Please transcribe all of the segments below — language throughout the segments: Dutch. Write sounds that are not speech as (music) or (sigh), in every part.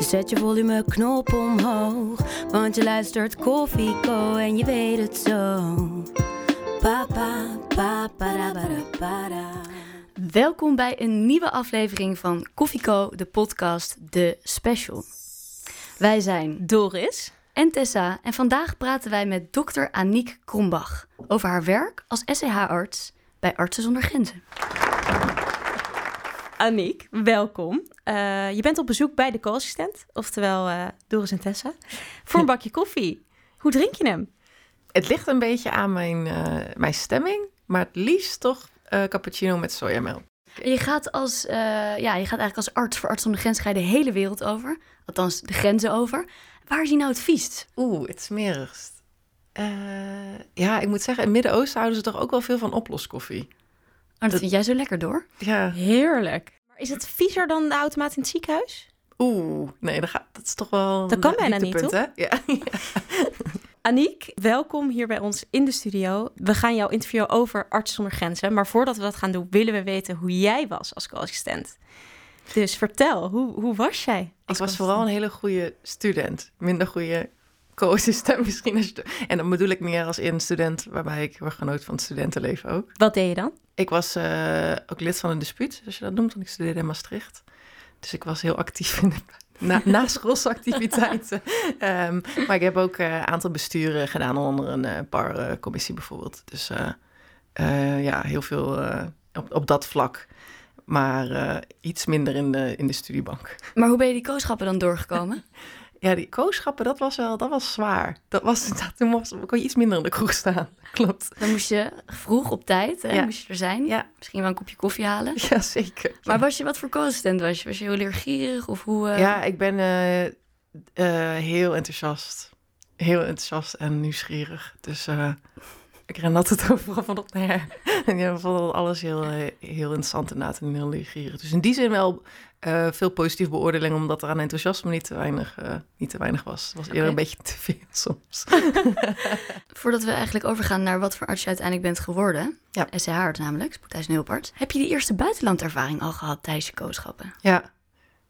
Zet je volumeknop omhoog. Want je luistert Koffie Co en je weet het zo. Papa, papa, para, para. Welkom bij een nieuwe aflevering van Koffieko, de podcast De Special. Wij zijn Doris. en Tessa en vandaag praten wij met dokter Aniek Krombach over haar werk als SCH-arts bij Artsen zonder Grenzen. Aniek, welkom. Eh, je bent op bezoek bij de co-assistent, oftewel eh, Doris en Tessa, voor een (laughs) bakje koffie. Hoe drink je hem? Het ligt een beetje aan mijn, eh, mijn stemming, maar het liefst toch eh, cappuccino met sojamelk. Je gaat, als, eh, ja, je gaat eigenlijk als arts voor Artsen zonder Grenzen ga je de hele wereld over. Althans, de grenzen over. Waar is hij nou het viest? Oeh, het smerigst. Eh, ja, ik moet zeggen, in het Midden-Oosten houden ze toch ook wel veel van oploskoffie. Oh, dat vind jij zo lekker door. Ja, Heerlijk. Is het viezer dan de automaat in het ziekenhuis? oeh, nee, dat, gaat, dat is toch wel... Dat kan bijna niet, hè? (laughs) Ja. Aniek, welkom hier bij ons in de studio. We gaan jou interviewen over Arts zonder Grenzen. Maar voordat we dat gaan doen, willen we weten hoe jij was als co-assistent. Dus vertel, hoe, hoe was jij? Ik was vooral een hele goede student. Minder goede co-assistent misschien. Als en dan bedoel ik meer als in student, waarbij ik erg genoot van het studentenleven ook. Wat deed je dan? Ik was eh, ook lid van een dispuut, als je dat noemt, want ik studeerde in Maastricht. Dus ik was heel actief in de na, (laughs) naschoolse activiteiten. Ehm, maar ik heb ook eh, een aantal besturen gedaan, onder een uh, par-commissie bijvoorbeeld. Dus ja, heel veel op, op dat vlak. Maar iets minder in de, in de studiebank. Maar hoe ben je die kooschappen dan doorgekomen? (laughs) Ja, die kooschappen, dat was wel, dat was zwaar. Dat was (laughs) inderdaad, toen was, kon je iets minder in de kroeg staan. (laughs) Klopt. Dan moest je vroeg op tijd, hè, Ja. moest je er zijn. Ja. Misschien wel een kopje koffie halen. (laughs) Ja, zeker. Maar was je wat voor co-assistent was je? Was je heel leergierig of hoe? eh, Ja, ik ben eh, eh, heel enthousiast. Heel enthousiast en nieuwsgierig. Dus ik ren altijd (laughs) overal van op naar. En ja, vond alles heel, eh, heel interessant inderdaad en heel nieuwsgierig. Dus in die zin wel eh, veel positieve beoordeling, omdat er aan enthousiasme niet te weinig, eh, niet te weinig was. Het was eerder een beetje te veel (laughs) soms. (laughs) Voordat we eigenlijk overgaan naar wat voor arts je uiteindelijk bent geworden. Ja. Namelijk, spoedeisende hulparts. Heb je die eerste buitenlandervaring al gehad tijdens je kooschappen? Ja,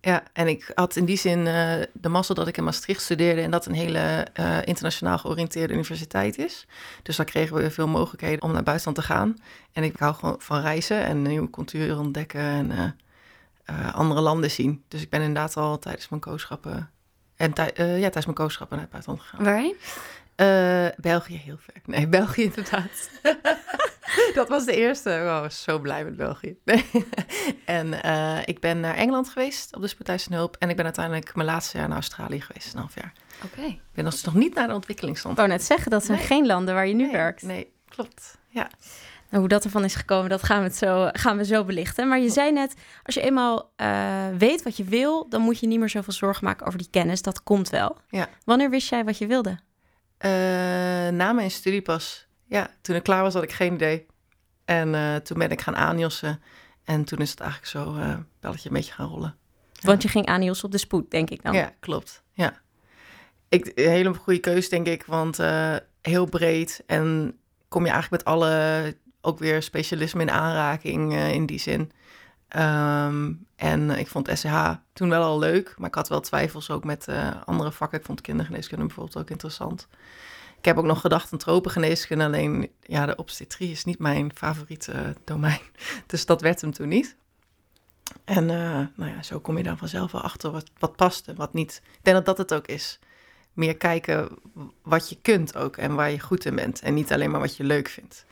ja, en ik had in die zin eh, de mazzel dat ik in Maastricht studeerde en dat een hele eh, internationaal georiënteerde universiteit is. Dus daar kregen we veel mogelijkheden om naar buitenland te gaan. En ik hou gewoon van reizen en nieuwe culturen ontdekken en eh, andere landen zien. Dus ik ben inderdaad al tijdens mijn kooschappen, en ja, tijdens mijn kooschappen naar het buitenland gegaan. Waarheen? Eh, België heel ver. Nee, (laughs) België inderdaad. (laughs) dat was de eerste. Oh, ik was zo blij met België. (laughs) En eh, ik ben naar Engeland geweest op de spoedeisende hulp. En ik ben uiteindelijk mijn laatste jaar naar Australië geweest, een half jaar. Oké. Ik ben dus nog niet naar de ontwikkelingsstand. Ik wou net zeggen, dat zijn Nee. geen landen waar je nu nee, werkt. Nee, klopt. Ja. Nou, hoe dat ervan is gekomen, dat gaan we, het zo, gaan we zo belichten. Maar je zei net, als je eenmaal eh, weet wat je wil, dan moet je niet meer zoveel zorgen maken over die kennis. Dat komt wel. Ja. Wanneer wist jij wat je wilde? Eh, na mijn studie pas. Ja, toen ik klaar was had ik geen idee. En eh, toen ben ik gaan aanjossen. En toen is het eigenlijk zo eh belletje een beetje gaan rollen. Want je ging aan Niels op de spoed, denk ik dan. Ja, klopt. Ja. Ik, een hele goede keus, denk ik, want heel breed. En kom je eigenlijk met alle, ook weer specialisme in aanraking in die zin. Ehm, en ik vond SCH toen wel al leuk, maar ik had wel twijfels ook met eh, andere vakken. Ik vond kindergeneeskunde bijvoorbeeld ook interessant. Ik heb ook nog gedacht aan tropengeneeskunde, alleen ja, de obstetrie is niet mijn favoriete eh, domein. (laughs) Dus dat werd hem toen niet. En eh, nou ja, zo kom je dan vanzelf wel achter wat, wat past en wat niet. Ik denk dat dat het ook is. Meer kijken wat je kunt ook en waar je goed in bent. En niet alleen maar wat je leuk vindt.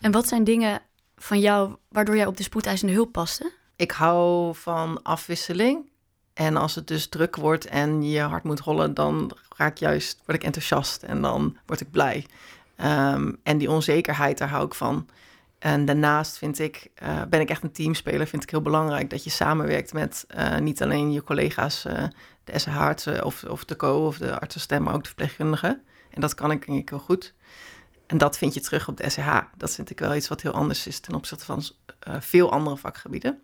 En wat zijn dingen van jou waardoor jij op de spoedeisende hulp paste? Ik hou van afwisseling. En als het dus druk wordt en je hart moet rollen, dan ga ik juist, word ik enthousiast en dan word ik blij. Ehm, en die onzekerheid, daar hou ik van. En daarnaast vind ik, eh, ben ik echt een teamspeler. Vind ik heel belangrijk dat je samenwerkt met eh, niet alleen je collega's, uh, de SH-artsen of, of de co of de artsenstem, maar ook de verpleegkundigen. En dat kan ik ik heel goed. En dat vind je terug op de SH. Dat vind ik wel iets wat heel anders is ten opzichte van veel andere vakgebieden.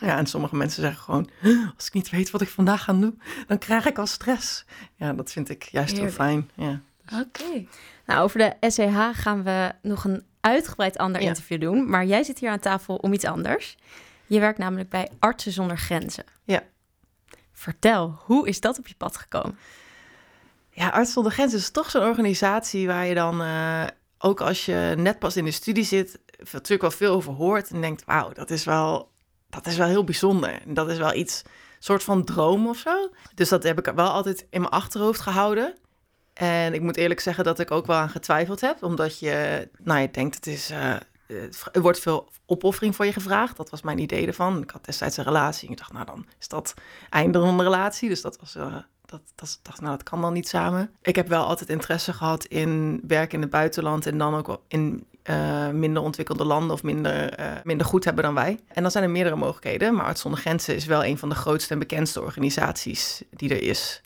Ja, en sommige mensen zeggen gewoon: als ik niet weet wat ik vandaag ga doen, dan krijg ik al stress. Ja, dat vind ik juist heel fijn. Ja. Oké. Nou, over de SEH gaan we nog een uitgebreid ander interview doen. Maar jij zit hier aan tafel om iets anders. Je werkt namelijk bij Artsen zonder Grenzen. Ja. Vertel, hoe is dat op je pad gekomen? Ja, Artsen zonder Grenzen is toch zo'n organisatie waar je dan, uh, ook als je net pas in de studie zit, natuurlijk wel veel over hoort en denkt, wauw, dat is wel, dat is wel heel bijzonder. Dat is wel iets, soort van droom of zo. Dus dat heb ik wel altijd in mijn achterhoofd gehouden. En ik moet eerlijk zeggen dat ik ook wel aan getwijfeld heb, omdat je, nou, je denkt het is, uh, er wordt veel opoffering voor je gevraagd. Dat was mijn idee ervan. Ik had destijds een relatie en ik dacht, nou dan is dat einde van de relatie. Dus dat was, uh, dat, dat, dacht, nou dat kan dan niet samen. Ik heb wel altijd interesse gehad in werk in het buitenland en dan ook in uh, minder ontwikkelde landen of minder, uh, minder goed hebben dan wij. En dan zijn er meerdere mogelijkheden, maar Arts zonder Grenzen is wel een van de grootste en bekendste organisaties die er is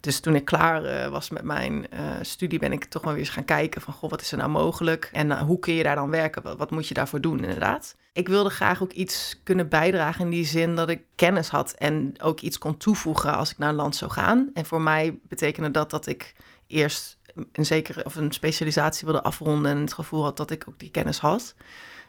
dus toen ik klaar uh, was met mijn studie, ben ik toch maar weer eens gaan kijken van, goh, wat is er nou mogelijk? En hoe kun je daar dan werken? Wat, wat, moet je daarvoor doen, inderdaad? Ik wilde graag ook iets kunnen bijdragen in die zin dat ik kennis had en ook iets kon toevoegen als ik naar een land zou gaan. En voor mij betekende dat dat ik eerst een zekere of een specialisatie wilde afronden en het gevoel had dat ik ook die kennis had,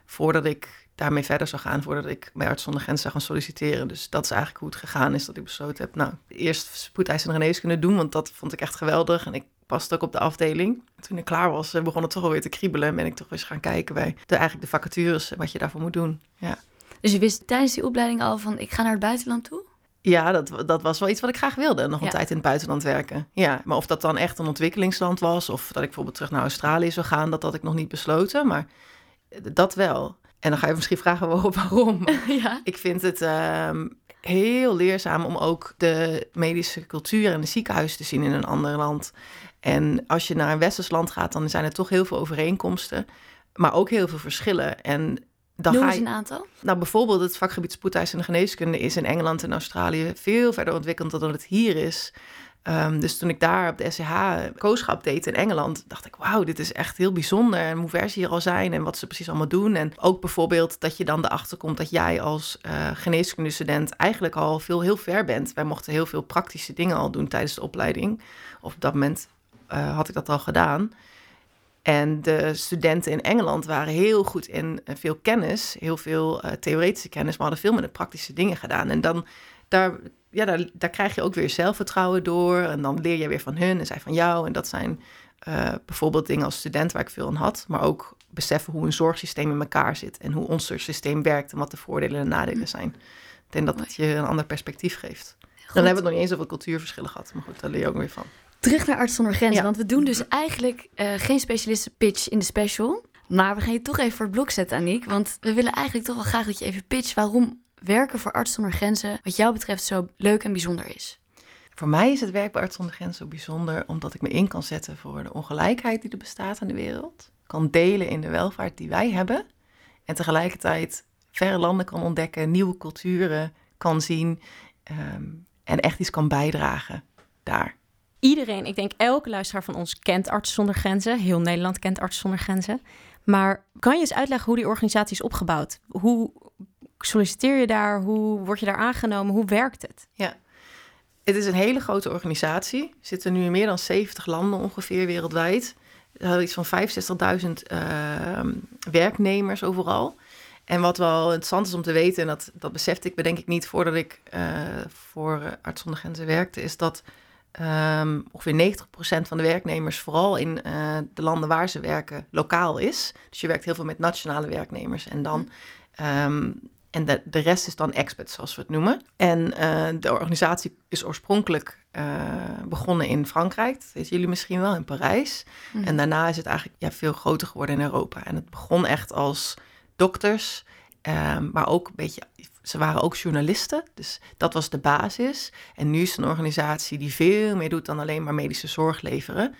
voordat ik daarmee verder zou gaan voordat ik bij Arts zonder Grenzen zou gaan solliciteren. Dus dat is eigenlijk hoe het gegaan is dat ik besloten heb, nou, eerst spoedeisende geneeskunde doen, want dat vond ik echt geweldig en ik paste ook op de afdeling. Toen ik klaar was, begon het toch alweer te kriebelen en ben ik toch eens gaan kijken bij de, eigenlijk de vacatures en wat je daarvoor moet doen. Ja. Dus je wist tijdens die opleiding al van, ik ga naar het buitenland toe? Ja, dat, dat was wel iets wat ik graag wilde. Nog een tijd in het buitenland werken. Ja, maar of dat dan echt een ontwikkelingsland was... of dat ik bijvoorbeeld terug naar Australië zou gaan... dat had ik nog niet besloten. Maar dat wel. En dan ga je misschien vragen (laughs) waarom. (laughs) Ja. Ik vind het ehm, heel leerzaam om ook de medische cultuur en de ziekenhuis te zien in een ander land. En als je naar een westers land gaat, dan zijn er toch heel veel overeenkomsten, maar ook heel veel verschillen. En dan Noem je een aantal. Nou, bijvoorbeeld het vakgebied spoedeisende geneeskunde is in Engeland en Australië veel verder ontwikkeld dan het hier is. Um, dus toen ik daar op de SCH kooschap deed in Engeland, dacht ik, wauw, dit is echt heel bijzonder. En hoe ver ze hier al zijn en wat ze precies allemaal doen. En ook bijvoorbeeld dat je dan erachter komt dat jij als uh, geneeskundestudent eigenlijk al veel heel ver bent. Wij mochten heel veel praktische dingen al doen tijdens de opleiding. Of op dat moment uh, had ik dat al gedaan. En de studenten in Engeland waren heel goed in uh, veel kennis, heel veel uh, theoretische kennis, maar hadden veel minder praktische dingen gedaan. En dan daar ja, daar, daar krijg je ook weer zelfvertrouwen door. En dan leer je weer van hun en zij van jou. En dat zijn uh, bijvoorbeeld dingen als student waar ik veel aan had. Maar ook beseffen hoe een zorgsysteem in elkaar zit. En hoe ons systeem werkt en wat de voordelen en nadelen zijn. Ik denk dat het je een ander perspectief geeft. Dan hebben we het nog niet eens over cultuurverschillen gehad. Maar goed, daar leer je ook weer van. Terug naar Arts zonder Grenzen. Want we doen dus eigenlijk uh, geen specialisten pitch in de special. Maar we gaan je toch even voor het blok zetten, Aniek. Want we willen eigenlijk toch wel graag dat je even pitcht waarom werken voor Arts zonder Grenzen wat jou betreft zo leuk en bijzonder is? Voor mij is het werk bij Arts zonder Grenzen zo bijzonder omdat ik me in kan zetten voor de ongelijkheid die er bestaat in de wereld. Kan delen in de welvaart die wij hebben. En tegelijkertijd verre landen kan ontdekken, nieuwe culturen kan zien. Um, en echt iets kan bijdragen daar. Iedereen, ik denk elke luisteraar van ons kent Arts zonder Grenzen. Heel Nederland kent Arts zonder Grenzen. Maar kan je eens uitleggen hoe die organisatie is opgebouwd? Hoe solliciteer je daar? Hoe word je daar aangenomen? Hoe werkt het? Ja, het is een hele grote organisatie. Er zitten nu in meer dan 70 landen ongeveer wereldwijd. Er zijn iets van 65.000 uh, werknemers overal. En wat wel interessant is om te weten, en dat, dat besefte ik bedenk ik niet voordat ik uh, voor Arts zonder Grenzen werkte, is dat um, ongeveer 90% van de werknemers vooral in uh, de landen waar ze werken lokaal is. Dus je werkt heel veel met nationale werknemers. En dan um, en de, de rest is dan experts, zoals we het noemen. En uh, de organisatie is oorspronkelijk uh, begonnen in Frankrijk. Dat weten jullie misschien wel, in Parijs. Mm. En daarna is het eigenlijk ja, veel groter geworden in Europa. En het begon echt als dokters, um, maar ook een beetje... Ze waren ook journalisten, dus dat was de basis. En nu is het een organisatie die veel meer doet dan alleen maar medische zorg leveren.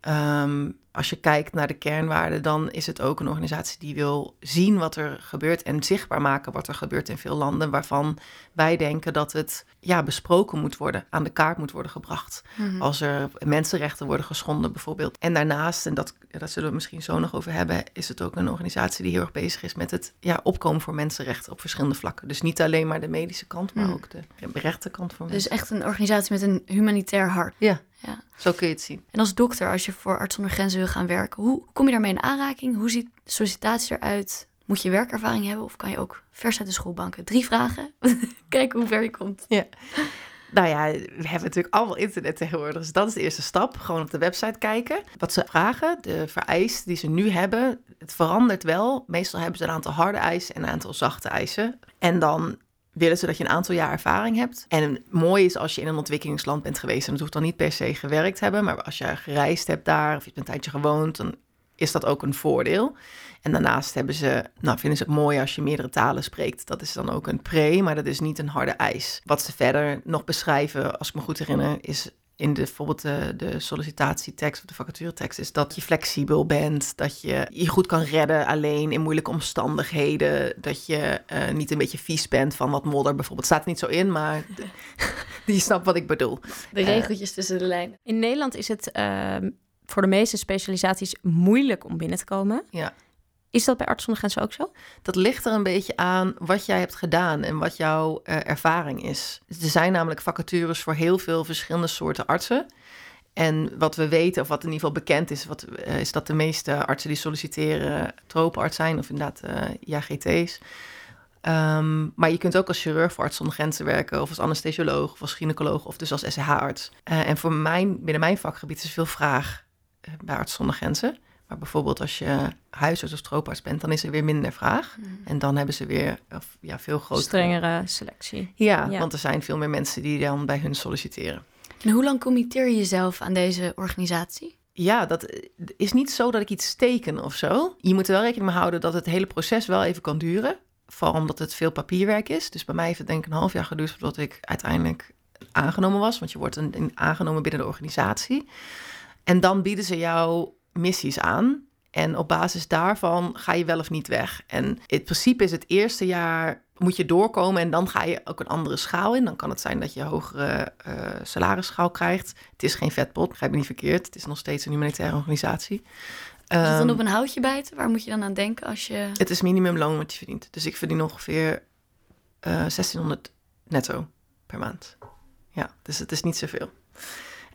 Ehm, als je kijkt naar de kernwaarden, dan is het ook een organisatie die wil zien wat er gebeurt en zichtbaar maken wat er gebeurt in veel landen, waarvan wij denken dat het ja, besproken moet worden, aan de kaart moet worden gebracht. Mhm. Als er mensenrechten worden geschonden, bijvoorbeeld. En daarnaast, en dat, dat zullen we misschien zo nog over hebben, is het ook een organisatie die heel erg bezig is met het ja, opkomen voor mensenrechten op verschillende vlakken. Dus niet alleen maar de medische kant, maar Mhm. ook de rechterkant voor Dus mensen. echt een organisatie met een humanitair hart. Ja, Ja. zo kun je het zien. En als dokter, als je voor Arts zonder Grenzen wil gaan werken, hoe kom je daarmee in aanraking? Hoe ziet sollicitatie eruit? Moet je werkervaring hebben of kan je ook vers uit de schoolbanken? Drie vragen. (laughs) Kijken hoe ver je komt. Nou ja, we hebben natuurlijk allemaal internet tegenwoordig. Dus dat is de eerste stap. Gewoon op de website kijken. Wat ze vragen, de vereisten die ze nu hebben, het verandert wel. Meestal hebben ze een aantal harde eisen en een aantal zachte eisen. En dan willen ze dat je een aantal jaar ervaring hebt. En mooi is als je in een ontwikkelingsland bent geweest. En dat hoeft dan niet per se gewerkt hebben. Maar als je gereisd hebt daar of je hebt een tijdje gewoond, dan is dat ook een voordeel. En daarnaast hebben ze, nou, vinden ze het mooi als je meerdere talen spreekt. Dat is dan ook een pre, maar dat is niet een harde eis. Wat ze verder nog beschrijven, als ik me goed herinner, is in de, bijvoorbeeld de, de sollicitatietekst of de vacaturetekst, is dat je flexibel bent, dat je je goed kan redden alleen in moeilijke omstandigheden, dat je eh, niet een beetje vies bent van wat modder bijvoorbeeld. Staat er niet zo in, maar je (laughs) snapt wat ik bedoel. De regeltjes tussen de lijnen. In Nederland is het ehm, voor de meeste specialisaties moeilijk om binnen te komen. Ja. Is dat bij Arts zonder Grenzen ook zo? Dat ligt er een beetje aan wat jij hebt gedaan en wat jouw eh, ervaring is. Er zijn namelijk vacatures voor heel veel verschillende soorten artsen. En wat we weten, of wat in ieder geval bekend is, wat, eh, is dat de meeste artsen die solliciteren tropenarts zijn, of inderdaad eh IAGT's. Ehm, maar je kunt ook als chirurg voor Arts zonder Grenzen werken, of als anesthesioloog, of als gynaecoloog, of dus als SH-arts. En voor mijn, binnen mijn vakgebied is veel vraag bij Arts zonder Grenzen. Maar bijvoorbeeld als je huisarts of trooparts bent, dan is er weer minder vraag. En dan hebben ze weer ja, veel grotere... Strengere selectie. Ja, Ja. want er zijn veel meer mensen die dan bij hun solliciteren. En hoe lang committeer je jezelf aan deze organisatie? Ja, dat eh, is niet zo dat ik iets teken of zo. Je moet er wel rekening mee houden dat het hele proces wel even kan duren. Vooral omdat het veel papierwerk is. Dus bij mij heeft het denk ik een half jaar geduurd voordat ik uiteindelijk aangenomen was. Want je wordt een, een aangenomen binnen de organisatie. En dan bieden ze jou missies aan. En op basis daarvan ga je wel of niet weg. En in principe is het eerste jaar moet je doorkomen en dan ga je ook een andere schaal in. Dan kan het zijn dat je een hogere eh salarisschaal krijgt. Het is geen vetpot, begrijp me niet verkeerd. Het is nog steeds een humanitaire organisatie. Is het dan Ehm, op een houtje bijten? Waar moet je dan aan denken als je... het is minimumloon wat je verdient. Dus ik verdien ongeveer eh 1600 netto per maand. Ja, dus het is niet zoveel.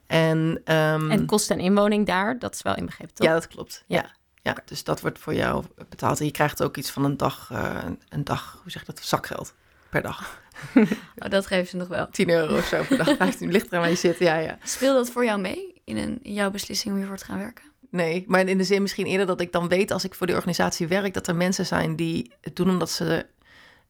En, ehm, En kosten en inwoning daar, dat is wel inbegrepen, toch? ja, dat klopt. Ja. Ja. dus dat wordt voor jou betaald. En je krijgt ook iets van een dag, eh, een dag, hoe zeg je dat, zakgeld per dag. (laughs) Oh, dat geven ze nog wel. 10 euro of zo per dag. (laughs) 15 ligt er aan waar je zit. Ja, ja. Speelt dat voor jou mee in, een, in jouw beslissing om hiervoor te gaan werken? Nee, maar in de zin misschien eerder dat ik dan weet als ik voor die organisatie werk, dat er mensen zijn die het doen omdat ze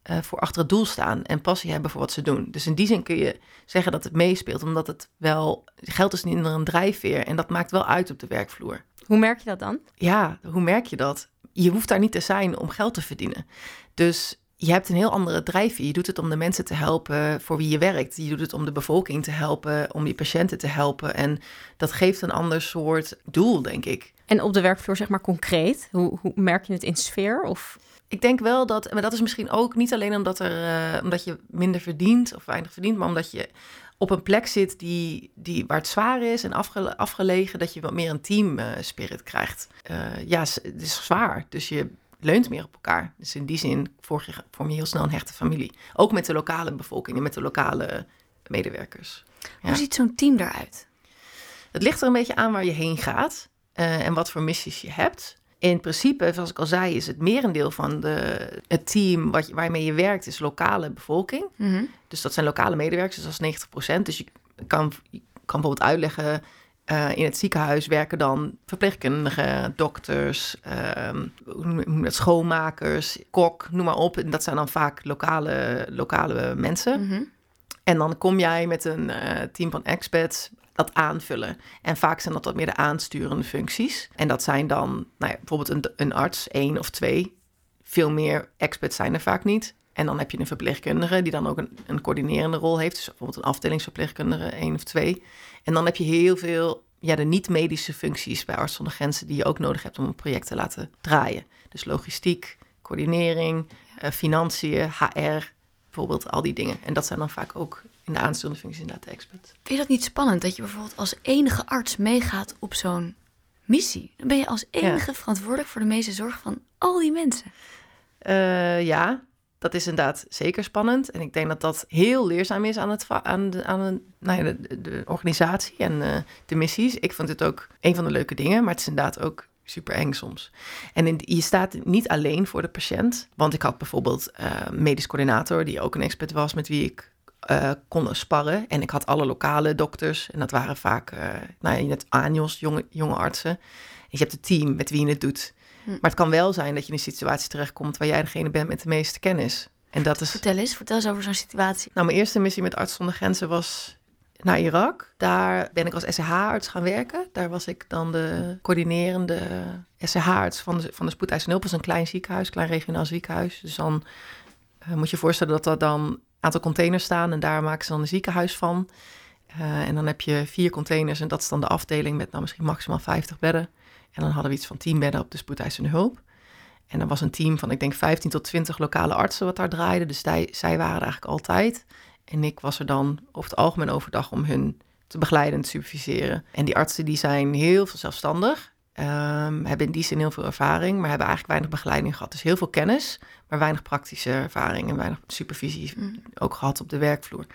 eh, voor achter het doel staan en passie hebben voor wat ze doen. Dus in die zin kun je zeggen dat het meespeelt, omdat het wel, geld is niet een drijfveer en dat maakt wel uit op de werkvloer. Hoe merk je dat dan? Ja, hoe merk je dat? Je hoeft daar niet te zijn om geld te verdienen. Dus je hebt een heel andere drijfveer. Je doet het om de mensen te helpen voor wie je werkt. Je doet het om de bevolking te helpen, om je patiënten te helpen. En dat geeft een ander soort doel, denk ik. En op de werkvloer, zeg maar concreet, hoe, hoe merk je het in sfeer? Of Ik denk wel dat, maar dat is misschien ook niet alleen omdat, er, eh, omdat je minder verdient of weinig verdient, maar omdat je op een plek zit die, die, waar het zwaar is en afge- afgelegen, dat je wat meer een team eh, spirit krijgt. Eh, ja, het is zwaar, dus je leunt meer op elkaar. Dus in die zin vorm je, vorm je heel snel een hechte familie. Ook met de lokale bevolking en met de lokale medewerkers. Ja. Hoe ziet zo'n team eruit? Het ligt er een beetje aan waar je heen gaat en wat voor missies je hebt. In principe, zoals ik al zei, is het merendeel van de, het team wat, waarmee je werkt, is lokale bevolking. Mhm. Dus dat zijn lokale medewerkers, dus dat is 90%. Dus je kan, je kan bijvoorbeeld uitleggen, eh, in het ziekenhuis werken dan verpleegkundigen, dokters, dat, schoonmakers, kok, noem maar op. En dat zijn dan vaak lokale, lokale mensen. Mhm. En dan kom jij met een eh, team van expats dat aanvullen. En vaak zijn dat wat meer de aansturende functies. En dat zijn dan nou ja, bijvoorbeeld een, een arts, één of twee. Veel meer experts zijn er vaak niet. En dan heb je een verpleegkundige die dan ook een, een coördinerende rol heeft. Dus bijvoorbeeld een afdelingsverpleegkundige, één of twee. En dan heb je heel veel ja, de niet-medische functies bij Arts zonder Grenzen die je ook nodig hebt om een project te laten draaien. Dus logistiek, coördinering, uh, financiën, HR, bijvoorbeeld al die dingen. En dat zijn dan vaak ook in de aanstuurde functies inderdaad de expert. Vind je dat niet spannend dat je bijvoorbeeld als enige arts meegaat op zo'n missie? Dan ben je als enige verantwoordelijk voor de meeste zorg van al die mensen. Uh, ja, dat is inderdaad zeker spannend. En ik denk dat dat heel leerzaam is aan, het, aan, de, aan de, nou ja, de, de organisatie en uh, de missies. Ik vond het ook een van de leuke dingen, maar het is inderdaad ook super eng soms. En in, je staat niet alleen voor de patiënt. Want ik had bijvoorbeeld uh, medisch coördinator, die ook een expert was met wie ik uh, kon sparren. En ik had alle lokale dokters. En dat waren vaak, uh, nou ja, net ANJOS, jonge, jonge artsen. En je hebt het team met wie je het doet. Hm. Maar het kan wel zijn dat je in een situatie terechtkomt waar jij degene bent met de meeste kennis. En dat is... Vertel eens, vertel eens over zo'n situatie. Nou, mijn eerste missie met Arts zonder Grenzen was naar Irak. Daar ben ik als SCH-arts gaan werken. Daar was ik dan de coördinerende SCH-arts van de, van de spoedeisende hulp. Dat is een klein ziekenhuis, klein regionaal ziekenhuis. Dus dan uh, moet je voorstellen dat er dan aantal containers staan en daar maken ze dan een ziekenhuis van. Uh, en dan heb je vier containers en dat is dan de afdeling met nou misschien maximaal 50 bedden. En dan hadden we iets van 10 bedden op de spoedeisende hulp. En er was een team van, ik denk, 15 tot 20 lokale artsen wat daar draaide. Dus zij, zij waren eigenlijk altijd. En ik was er dan over het algemeen overdag om hun te begeleiden en te superviseren. En die artsen die zijn heel veel zelfstandig. Um, hebben in die zin heel veel ervaring, maar hebben eigenlijk weinig begeleiding gehad. Dus heel veel kennis, maar weinig praktische ervaring en weinig supervisie mm. ook gehad op de werkvloer.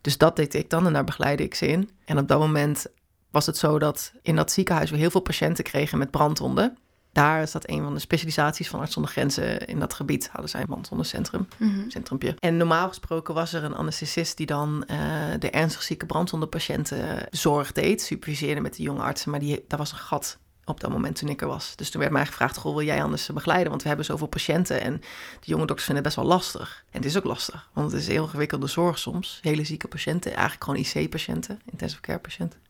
Dus dat deed ik dan en daar begeleidde ik ze in. En op dat moment was het zo dat in dat ziekenhuis we heel veel patiënten kregen met brandwonden daar is dat een van de specialisaties van Arts zonder Grenzen in dat gebied. Hadden zij een brandwondencentrum, mm centrumpje. En normaal gesproken was er een anesthesist die dan uh, de ernstig zieke brandwondenpatiënten zorg deed. Superviseerde met de jonge artsen, maar die, daar was een gat op dat moment toen ik er was. Dus toen werd mij gevraagd, goh, wil jij anders begeleiden? Want we hebben zoveel patiënten en de jonge dokters vinden het best wel lastig. En het is ook lastig, want het is heel ingewikkelde zorg soms. Hele zieke patiënten, eigenlijk gewoon IC-patiënten, intensive care patiënten.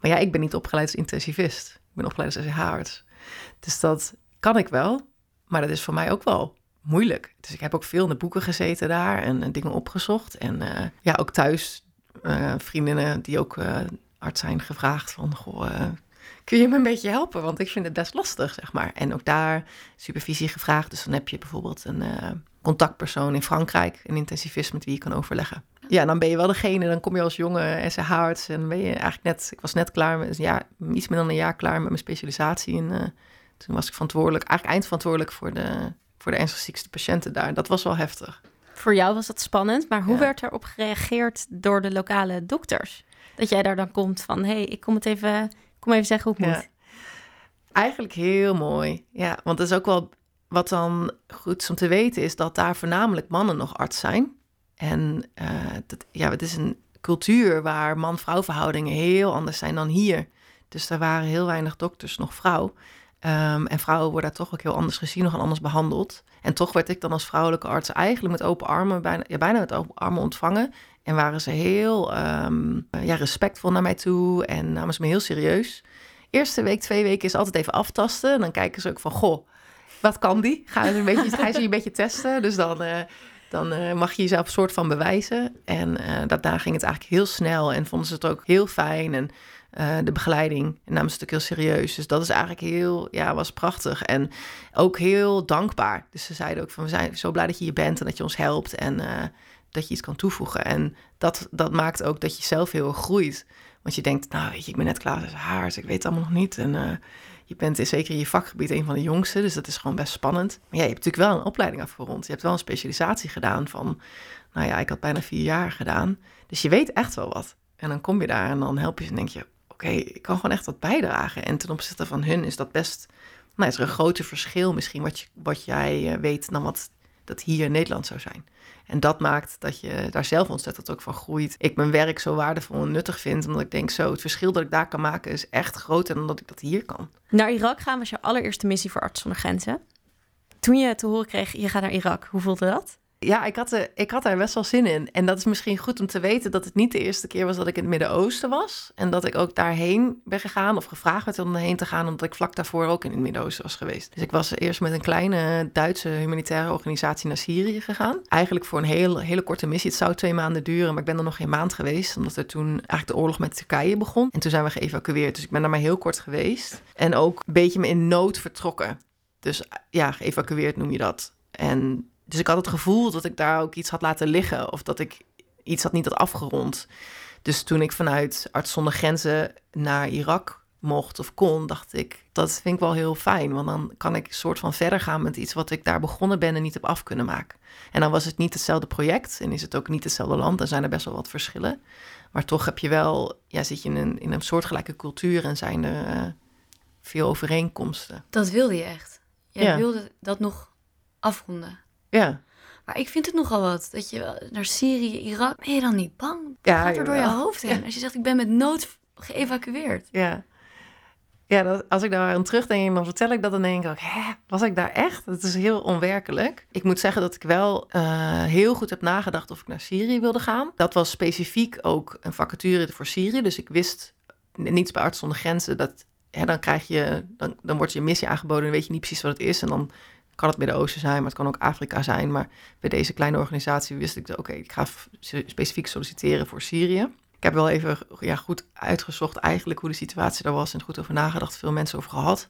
Maar ja, ik ben niet opgeleid als intensivist. Ik ben opgeleid als SCH-arts. Dus dat kan ik wel, maar dat is voor mij ook wel moeilijk. Dus ik heb ook veel in de boeken gezeten daar en, dingen opgezocht. En uh, ja, ook thuis uh, vriendinnen die ook uh, arts zijn gevraagd van... Goh, kun je me een beetje helpen? Want ik vind het best lastig, zeg maar. En ook daar supervisie gevraagd. Dus dan heb je bijvoorbeeld een contactpersoon in Frankrijk, een intensivist met wie je kan overleggen. Ja, dan ben je wel degene, dan kom je als jonge SCH-arts en ben je eigenlijk net, ik was net klaar, met, ja, iets meer dan een jaar klaar met mijn specialisatie. En uh, toen was ik verantwoordelijk, eigenlijk eindverantwoordelijk voor de, voor de ernstig ziekste patiënten daar. Dat was wel heftig. Voor jou was dat spannend, maar hoe werd werd erop gereageerd door de lokale dokters? Dat jij daar dan komt van, hé, hey, ik kom het even, kom even zeggen hoe het moet. Eigenlijk heel mooi, ja, want dat is ook wel wat dan goed is om te weten, is dat daar voornamelijk mannen nog arts zijn. En uh, dat, ja, het is een cultuur waar man-vrouw verhoudingen heel anders zijn dan hier. Dus er waren heel weinig dokters nog vrouw. Um, en vrouwen worden daar toch ook heel anders gezien, nog anders behandeld. En toch werd ik dan als vrouwelijke arts eigenlijk met open armen, bijna, ja, bijna met open armen ontvangen. En waren ze heel um, ja, respectvol naar mij toe en namen ze me heel serieus. Eerste week, twee weken is altijd even aftasten. En dan kijken ze ook van, goh, wat kan die? Ga je een beetje, ga je een beetje testen. Dus dan, uh, dan uh, mag je jezelf een soort van bewijzen. En uh, daarna ging het eigenlijk heel snel en vonden ze het ook heel fijn. En de begeleiding namen ze het heel serieus. Dus dat is eigenlijk heel, ja, was prachtig. En ook heel dankbaar. Dus ze zeiden ook van, we zijn zo blij dat je hier bent en dat je ons helpt. En dat je iets kan toevoegen. En dat, dat maakt ook dat je zelf heel erg groeit. Want je denkt, nou weet je, ik ben net klaar als haar, dus ik weet het allemaal nog niet. En je bent zeker in je vakgebied een van de jongste, dus dat is gewoon best spannend. Maar ja, je hebt natuurlijk wel een opleiding afgerond. Je hebt wel een specialisatie gedaan van, nou ja, ik had bijna vier jaar gedaan. Dus je weet echt wel wat. En dan kom je daar en dan help je ze en denk je, oké, ik kan gewoon echt wat bijdragen. En ten opzichte van hun is dat best, nou is er een groter verschil misschien wat, je, wat jij eh, weet dan wat dat hier in Nederland zou zijn. En dat maakt dat je daar zelf ontzettend ook van groeit. Ik mijn werk zo waardevol en nuttig vind, omdat ik denk zo, het verschil dat ik daar kan maken is echt groter dan dat ik dat hier kan. Naar Irak gaan was je allereerste missie voor Arts zonder Grenzen. Toen je te horen kreeg, je gaat naar Irak, hoe voelde dat? Ja, ik had, er, ik had daar best wel zin in. En dat is misschien goed om te weten dat het niet de eerste keer was dat ik in het Midden-Oosten was. En dat ik ook daarheen ben gegaan of gevraagd werd om erheen te gaan, omdat ik vlak daarvoor ook in het Midden-Oosten was geweest. Dus ik was eerst met een kleine Duitse humanitaire organisatie naar Syrië gegaan. Eigenlijk voor een heel, hele korte missie. Het zou twee maanden duren, maar ik ben er nog geen maand geweest, omdat er toen eigenlijk de oorlog met Turkije begon. En toen zijn we geëvacueerd. Dus ik ben daar maar heel kort geweest. En ook een beetje me in nood vertrokken. Dus ja, geëvacueerd noem je dat. En dus ik had het gevoel dat ik daar ook iets had laten liggen of dat ik iets had niet had afgerond. Dus toen ik vanuit Arts zonder Grenzen naar Irak mocht of kon, dacht ik, dat vind ik wel heel fijn. Want dan kan ik soort van verder gaan met iets wat ik daar begonnen ben en niet heb af kunnen maken. En dan was het niet hetzelfde project en is het ook niet hetzelfde land. Dan zijn er best wel wat verschillen. Maar toch heb je wel, ja, zit je in een, in een soortgelijke cultuur en zijn er uh, veel overeenkomsten. Dat wilde je echt. Jij ja. wilde dat nog afronden. Ja. Maar ik vind het nogal wat. Dat je naar Syrië, Irak, ben je dan niet bang? Ja, gaat er door je hoofd heen. Als je zegt, ik ben met nood geëvacueerd. Ja. Ja, dat, als ik daar aan terugdenk, dan vertel ik dat, dan denk ik ook, hè, was ik daar echt? Dat is heel onwerkelijk. Ik moet zeggen dat ik wel uh, heel goed heb nagedacht of ik naar Syrië wilde gaan. Dat was specifiek ook een vacature voor Syrië. Dus ik wist niets bij Arts zonder Grenzen. Dat, hè, dan krijg je, dan, dan wordt je een missie aangeboden en weet je niet precies wat het is. En dan kan het Midden-Oosten zijn, maar het kan ook Afrika zijn. Maar bij deze kleine organisatie wist ik, oké, ik ga specifiek solliciteren voor Syrië. Ik heb wel even ja, goed uitgezocht eigenlijk hoe de situatie daar was en goed over nagedacht, veel mensen over gehad.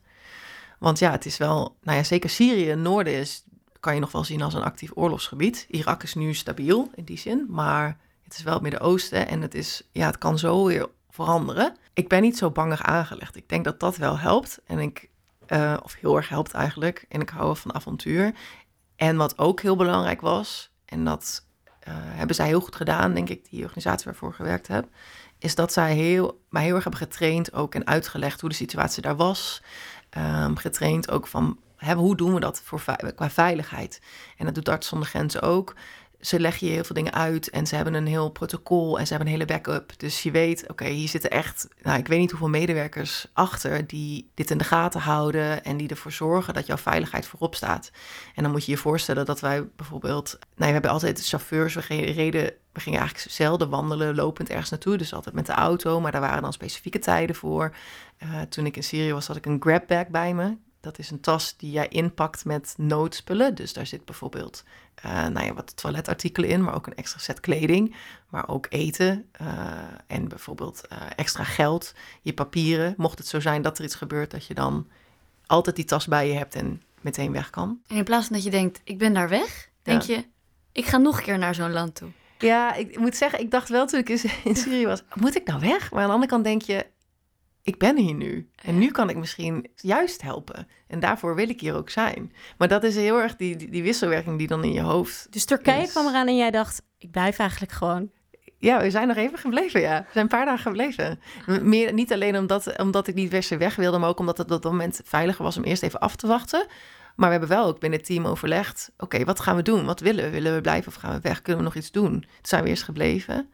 Want ja, het is wel, nou ja, zeker Syrië, noorden is, kan je nog wel zien als een actief oorlogsgebied. Irak is nu stabiel in die zin, maar het is wel het Midden-Oosten en het, is, ja, het kan zo weer veranderen. Ik ben niet zo bangig aangelegd. Ik denk dat dat wel helpt. En ik uh, of heel erg helpt eigenlijk. En ik hou van avontuur. En wat ook heel belangrijk was, en dat uh, hebben zij heel goed gedaan, denk ik, die organisatie waarvoor ik gewerkt heb, is dat zij heel, mij heel erg hebben getraind ook en uitgelegd hoe de situatie daar was. Um, getraind ook van hoe doen we dat voor, qua veiligheid. En dat doet Arts zonder Grenzen ook ze leggen je heel veel dingen uit en ze hebben een heel protocol en ze hebben een hele backup. Dus je weet, oké, hier zitten echt, nou, ik weet niet hoeveel medewerkers achter die dit in de gaten houden en die ervoor zorgen dat jouw veiligheid voorop staat. En dan moet je je voorstellen dat wij bijvoorbeeld, nou, we hebben altijd chauffeurs, we reden, we gingen eigenlijk zelden wandelen, lopend ergens naartoe, dus altijd met de auto, maar daar waren dan specifieke tijden voor. Uh, toen ik in Syrië was, had ik een grabbag bij me. Dat is een tas die jij inpakt met noodspullen. Dus daar zit bijvoorbeeld uh, nou ja, wat toiletartikelen in, maar ook een extra set kleding. Maar ook eten uh, en bijvoorbeeld uh, extra geld, je papieren. Mocht het zo zijn dat er iets gebeurt, dat je dan altijd die tas bij je hebt en meteen weg kan. En in plaats van dat je denkt, ik ben daar weg, denk je, ik ga nog een keer naar zo'n land toe. Ja, ik moet zeggen, ik dacht wel toen ik in Syrië was, moet ik nou weg? Maar aan de andere kant denk je, ik ben hier nu. En nu kan ik misschien juist helpen. En daarvoor wil ik hier ook zijn. Maar dat is heel erg die, die, wisselwerking die dan in je hoofd. Dus Turkije kwam eraan en jij dacht: ik blijf eigenlijk gewoon. Ja, we zijn nog even gebleven, ja. We zijn een paar dagen gebleven. Meer, niet alleen omdat, omdat ik niet per weg wilde, maar ook omdat het op dat moment veiliger was om eerst even af te wachten. Maar we hebben wel ook binnen het team overlegd: oké, wat gaan we doen? Wat willen we? Willen we blijven of gaan we weg? Kunnen we nog iets doen? Toen zijn we eerst gebleven.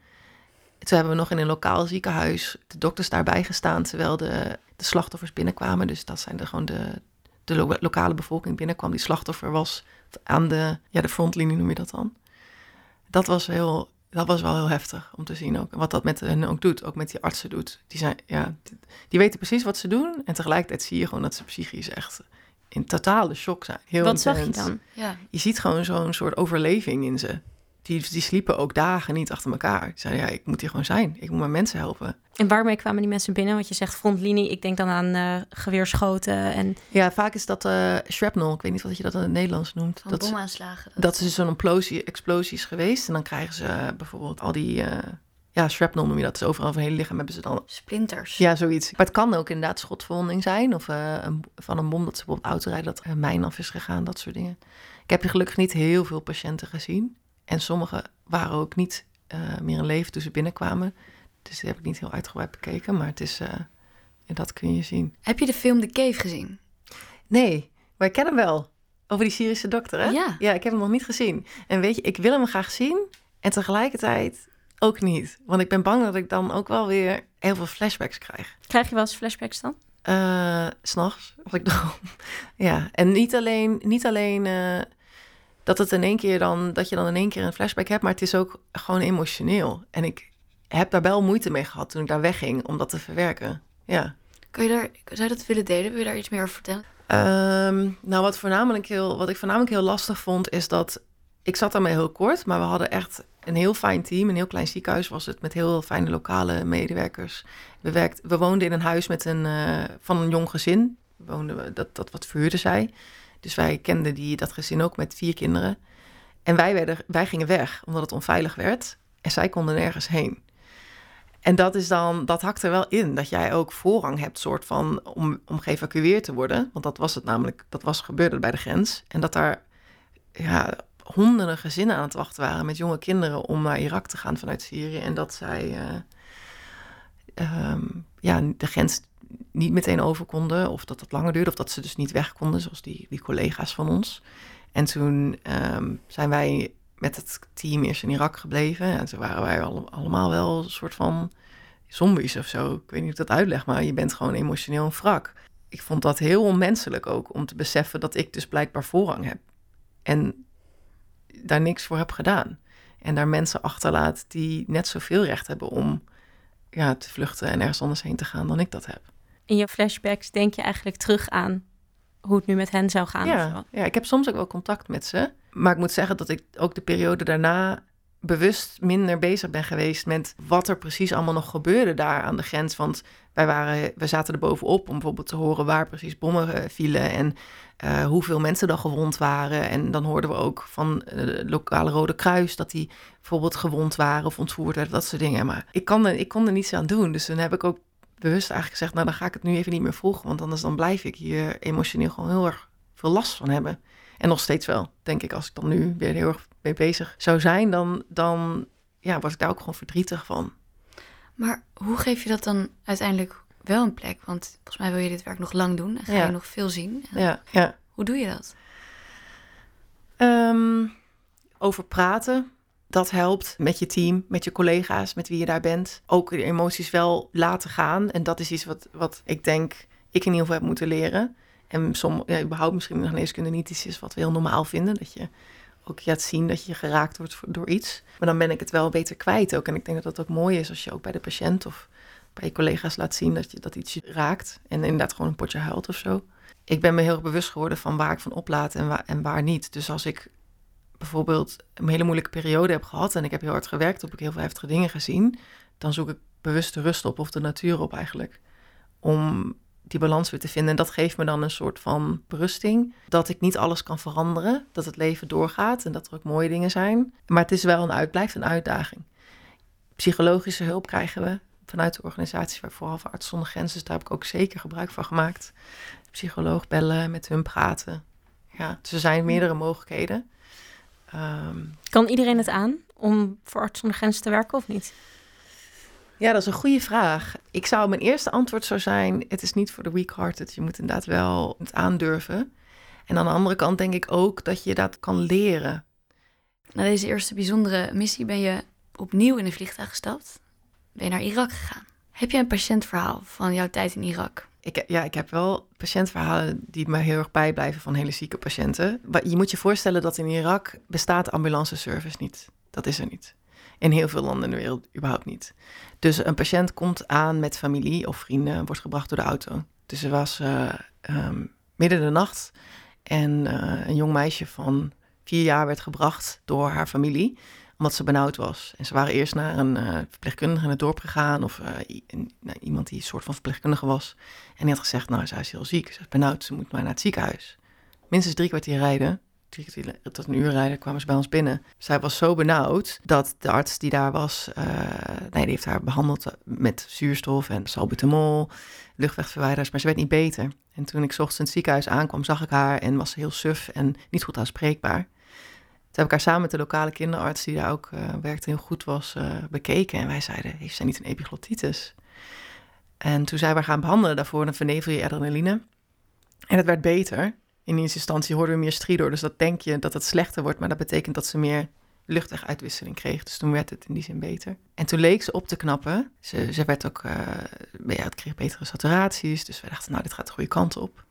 Toen hebben we nog in een lokaal ziekenhuis de dokters daarbij gestaan terwijl de, de slachtoffers binnenkwamen. Dus dat zijn de, gewoon de, de lokale bevolking binnenkwam die slachtoffer was aan de, ja, de frontlinie noem je dat dan. Dat was, heel, dat was wel heel heftig om te zien ook. Wat dat met hen ook doet, ook met die artsen doet. Die, zijn, ja, die weten precies wat ze doen en tegelijkertijd zie je gewoon dat ze psychisch echt in totale shock zijn. Heel wat zag je dan? Ja. Je ziet gewoon zo'n soort overleving in ze die, die sliepen ook dagen niet achter elkaar. Die zeiden, ja, ik moet hier gewoon zijn. Ik moet mijn mensen helpen. En waarmee kwamen die mensen binnen? Want je zegt frontlinie, ik denk dan aan uh, geweerschoten en... Ja, vaak is dat uh, shrapnel. Ik weet niet wat je dat in het Nederlands noemt. Van dat, bomaanslagen. Dat, dat is dus zo'n explosie, explosies geweest. En dan krijgen ze uh, bijvoorbeeld al die... ja, shrapnel noem je dat. Dus overal van hele lichaam hebben ze dan... Splinters. Ja, zoiets. Maar het kan ook inderdaad schotverwonding zijn. Of een, van een bom dat ze bijvoorbeeld autorijden, dat er mijn af is gegaan. Dat soort dingen. Ik heb gelukkig niet heel veel patiënten gezien. En sommige waren ook niet uh, meer in leven toen ze binnenkwamen. Dus dat heb ik niet heel uitgebreid bekeken, maar het is, uh, en dat kun je zien. Heb je de film The Cave gezien? Nee, maar ik ken hem wel. Over die Syrische dokter, hè? Ja. Ja, ik heb hem nog niet gezien. En weet je, ik wil hem graag zien en tegelijkertijd ook niet. Want ik ben bang dat ik dan ook wel weer heel veel flashbacks krijg. Krijg je wel eens flashbacks dan? Uh, S'nachts, als ik (laughs) droom. ja, en niet alleen, niet alleen dat het in één keer dan, dat je dan in één keer een flashback hebt, maar het is ook gewoon emotioneel. En ik heb daar wel moeite mee gehad toen ik daar wegging om dat te verwerken. Ja. Kun je daar, zou je dat willen delen? Wil je daar iets meer over vertellen? Ehm, nou, wat, voornamelijk heel, wat ik voornamelijk heel lastig vond, is dat ik zat daarmee heel kort, maar we hadden echt een heel fijn team. Een heel klein ziekenhuis was het met heel fijne lokale medewerkers. We, werkt, we woonden in een huis met een, uh, van een jong gezin. Woonden we, dat, dat wat verhuurde zij. Dus wij kenden die, dat gezin ook met vier kinderen. En wij, werden, wij gingen weg omdat het onveilig werd. En zij konden nergens heen. En dat is dan, dat hakt er wel in, dat jij ook voorrang hebt, soort van, om, om geëvacueerd te worden. Want dat was het namelijk, dat was gebeurde bij de grens. En dat daar ja, honderden gezinnen aan het wachten waren met jonge kinderen om naar Irak te gaan vanuit Syrië. En dat zij uh, ja, de grens niet meteen over konden, of dat het langer duurde, of dat ze dus niet weg konden, zoals die, collega's van ons. En toen um, zijn wij met het team eerst in Irak gebleven. En toen waren wij allemaal wel een soort van zombies of zo. Ik weet niet hoe ik dat uitleg, maar je bent gewoon emotioneel een wrak. Ik vond dat heel onmenselijk ook om te beseffen dat ik dus blijkbaar voorrang heb. En daar niks voor heb gedaan. En daar mensen achterlaat die net zoveel recht hebben om ja, te vluchten en ergens anders heen te gaan dan ik dat heb. In je flashbacks denk je eigenlijk terug aan hoe het nu met hen zou gaan? Ja, ja, ik heb soms ook wel contact met ze. Maar ik moet zeggen dat ik ook de periode daarna bewust minder bezig ben geweest met wat er precies allemaal nog gebeurde daar aan de grens. Want wij waren, we zaten er bovenop om bijvoorbeeld te horen waar precies bommen eh, vielen en uh, hoeveel mensen dan gewond waren. En dan hoorden we ook van uh, de lokale Rode Kruis dat die bijvoorbeeld gewond waren of ontvoerd werden, dat soort dingen. Maar ik, kan er, ik kon er niets aan doen. Dus dan heb ik ook bewust eigenlijk gezegd, nou dan ga ik het nu even niet meer volgen, want anders dan blijf ik hier emotioneel gewoon heel erg veel last van hebben. En nog steeds wel, denk ik, als ik dan nu weer heel erg mee bezig zou zijn, dan, dan ja, was ik daar ook gewoon verdrietig van. Maar hoe geef je dat dan uiteindelijk wel een plek? Want volgens mij wil je dit werk nog lang doen en ga je nog veel zien. Ja, ja. Hoe doe je dat? Um, over praten, dat helpt met je team, met je collega's, met wie je daar bent. Ook de emoties wel laten gaan. En dat is iets wat, wat ik denk ik in ieder geval heb moeten leren. En som, ja, überhaupt misschien de geneeskunde niet iets is wat we heel normaal vinden. Dat je ook laat zien dat je geraakt wordt door iets. Maar dan ben ik het wel beter kwijt ook. En ik denk dat dat ook mooi is als je ook bij de patiënt of bij je collega's laat zien dat je dat iets raakt. En inderdaad gewoon een potje huilt of zo. Ik ben me heel bewust geworden van waar ik van oplaat en waar, en waar niet. Dus als ik bijvoorbeeld een hele moeilijke periode heb gehad en ik heb heel hard gewerkt, heb ik heel veel heftige dingen gezien, dan zoek ik bewust de rust op of de natuur op eigenlijk. Om die balans weer te vinden. En dat geeft me dan een soort van berusting. Dat ik niet alles kan veranderen. Dat het leven doorgaat en dat er ook mooie dingen zijn. Maar het is wel een uit, blijft een uitdaging. Psychologische hulp krijgen we vanuit de organisatie, vooral voor Arts zonder Grenzen. Dus daar heb ik ook zeker gebruik van gemaakt. Psycholoog bellen, met hun praten. Ja, dus er zijn meerdere mogelijkheden. Um, kan iedereen het aan om voor Arts zonder Grenzen te werken of niet? Ja, dat is een goede vraag. Ik zou mijn eerste antwoord zou zijn: het is niet voor de weak-hearted. Je moet inderdaad wel het aandurven. En aan de andere kant denk ik ook dat je dat kan leren. Na deze eerste bijzondere missie ben je opnieuw in een vliegtuig gestapt. Ben je naar Irak gegaan. Heb je een patiëntverhaal van jouw tijd in Irak? Ik, ja, ik heb wel patiëntverhalen die me heel erg bijblijven van hele zieke patiënten. Je moet je voorstellen dat in Irak bestaat ambulance service niet. Dat is er niet. In heel veel landen in de wereld überhaupt niet. Dus een patiënt komt aan met familie of vrienden, wordt gebracht door de auto. Dus ze was uh, um, midden de nacht en uh, een jong meisje van vier jaar werd gebracht door haar familie omdat ze benauwd was. En ze waren eerst naar een uh, verpleegkundige in het dorp gegaan of nou, iemand die een soort van verpleegkundige was. En die had gezegd, nou, zij is heel ziek, ze is benauwd, ze moet maar naar het ziekenhuis. Minstens drie kwartier rijden tot een uur rijden kwamen ze bij ons binnen. Zij was zo benauwd dat de arts die daar was, uh, nee, die heeft haar behandeld met zuurstof en salbutamol, luchtwegverwijders, maar ze werd niet beter. En toen ik ochtends in het ziekenhuis aankwam, zag ik haar en was ze heel suf en niet goed aanspreekbaar. Toen heb ik haar samen met de lokale kinderarts, die daar ook uh, werkte heel goed was, uh, bekeken. En wij zeiden, heeft zij niet een epiglottitis? En toen zijn we gaan behandelen daarvoor, dan vernevel je adrenaline. En het werd beter in eerste instantie hoorden we meer stridor. Dus dat denk je dat het slechter wordt, maar dat betekent dat ze meer luchtweguitwisseling kreeg. Dus toen werd het in die zin beter. En toen leek ze op te knappen. Ze, ze werd ook, uh, ja, het kreeg betere saturaties. Dus we dachten, nou, dit gaat de goede kant op.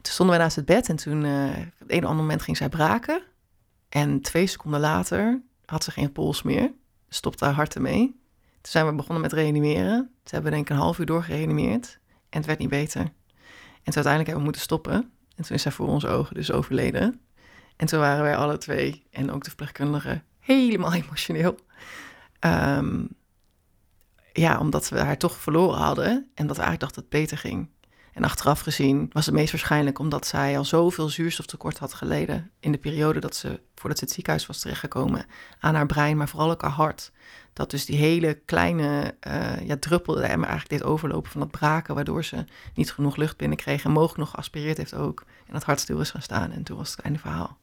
toen stonden we naast het bed en toen, uh, op een ander moment ging zij braken. En twee seconden later had ze geen pols meer. Stopte haar hart ermee. Toen zijn we begonnen met reanimeren. Ze hebben denk ik een half uur doorgereanimeerd. En het werd niet beter. En toen uiteindelijk hebben we moeten stoppen. En toen is zij voor onze ogen dus overleden. En toen waren wij alle twee, en ook de verpleegkundige, helemaal (laughs) emotioneel. Ehm, ja, omdat we haar toch verloren hadden en dat we eigenlijk dachten dat het beter ging. En achteraf gezien was het meest waarschijnlijk omdat zij al zoveel zuurstoftekort had geleden in de periode dat ze, voordat ze het ziekenhuis was terechtgekomen, aan haar brein, maar vooral ook haar hart. Dat dus die hele kleine uh, ja, druppel eigenlijk deed overlopen van dat braken, waardoor ze niet genoeg lucht binnenkreeg en mogelijk nog geaspireerd heeft ook. En het hart stil is gaan staan en toen was het einde verhaal.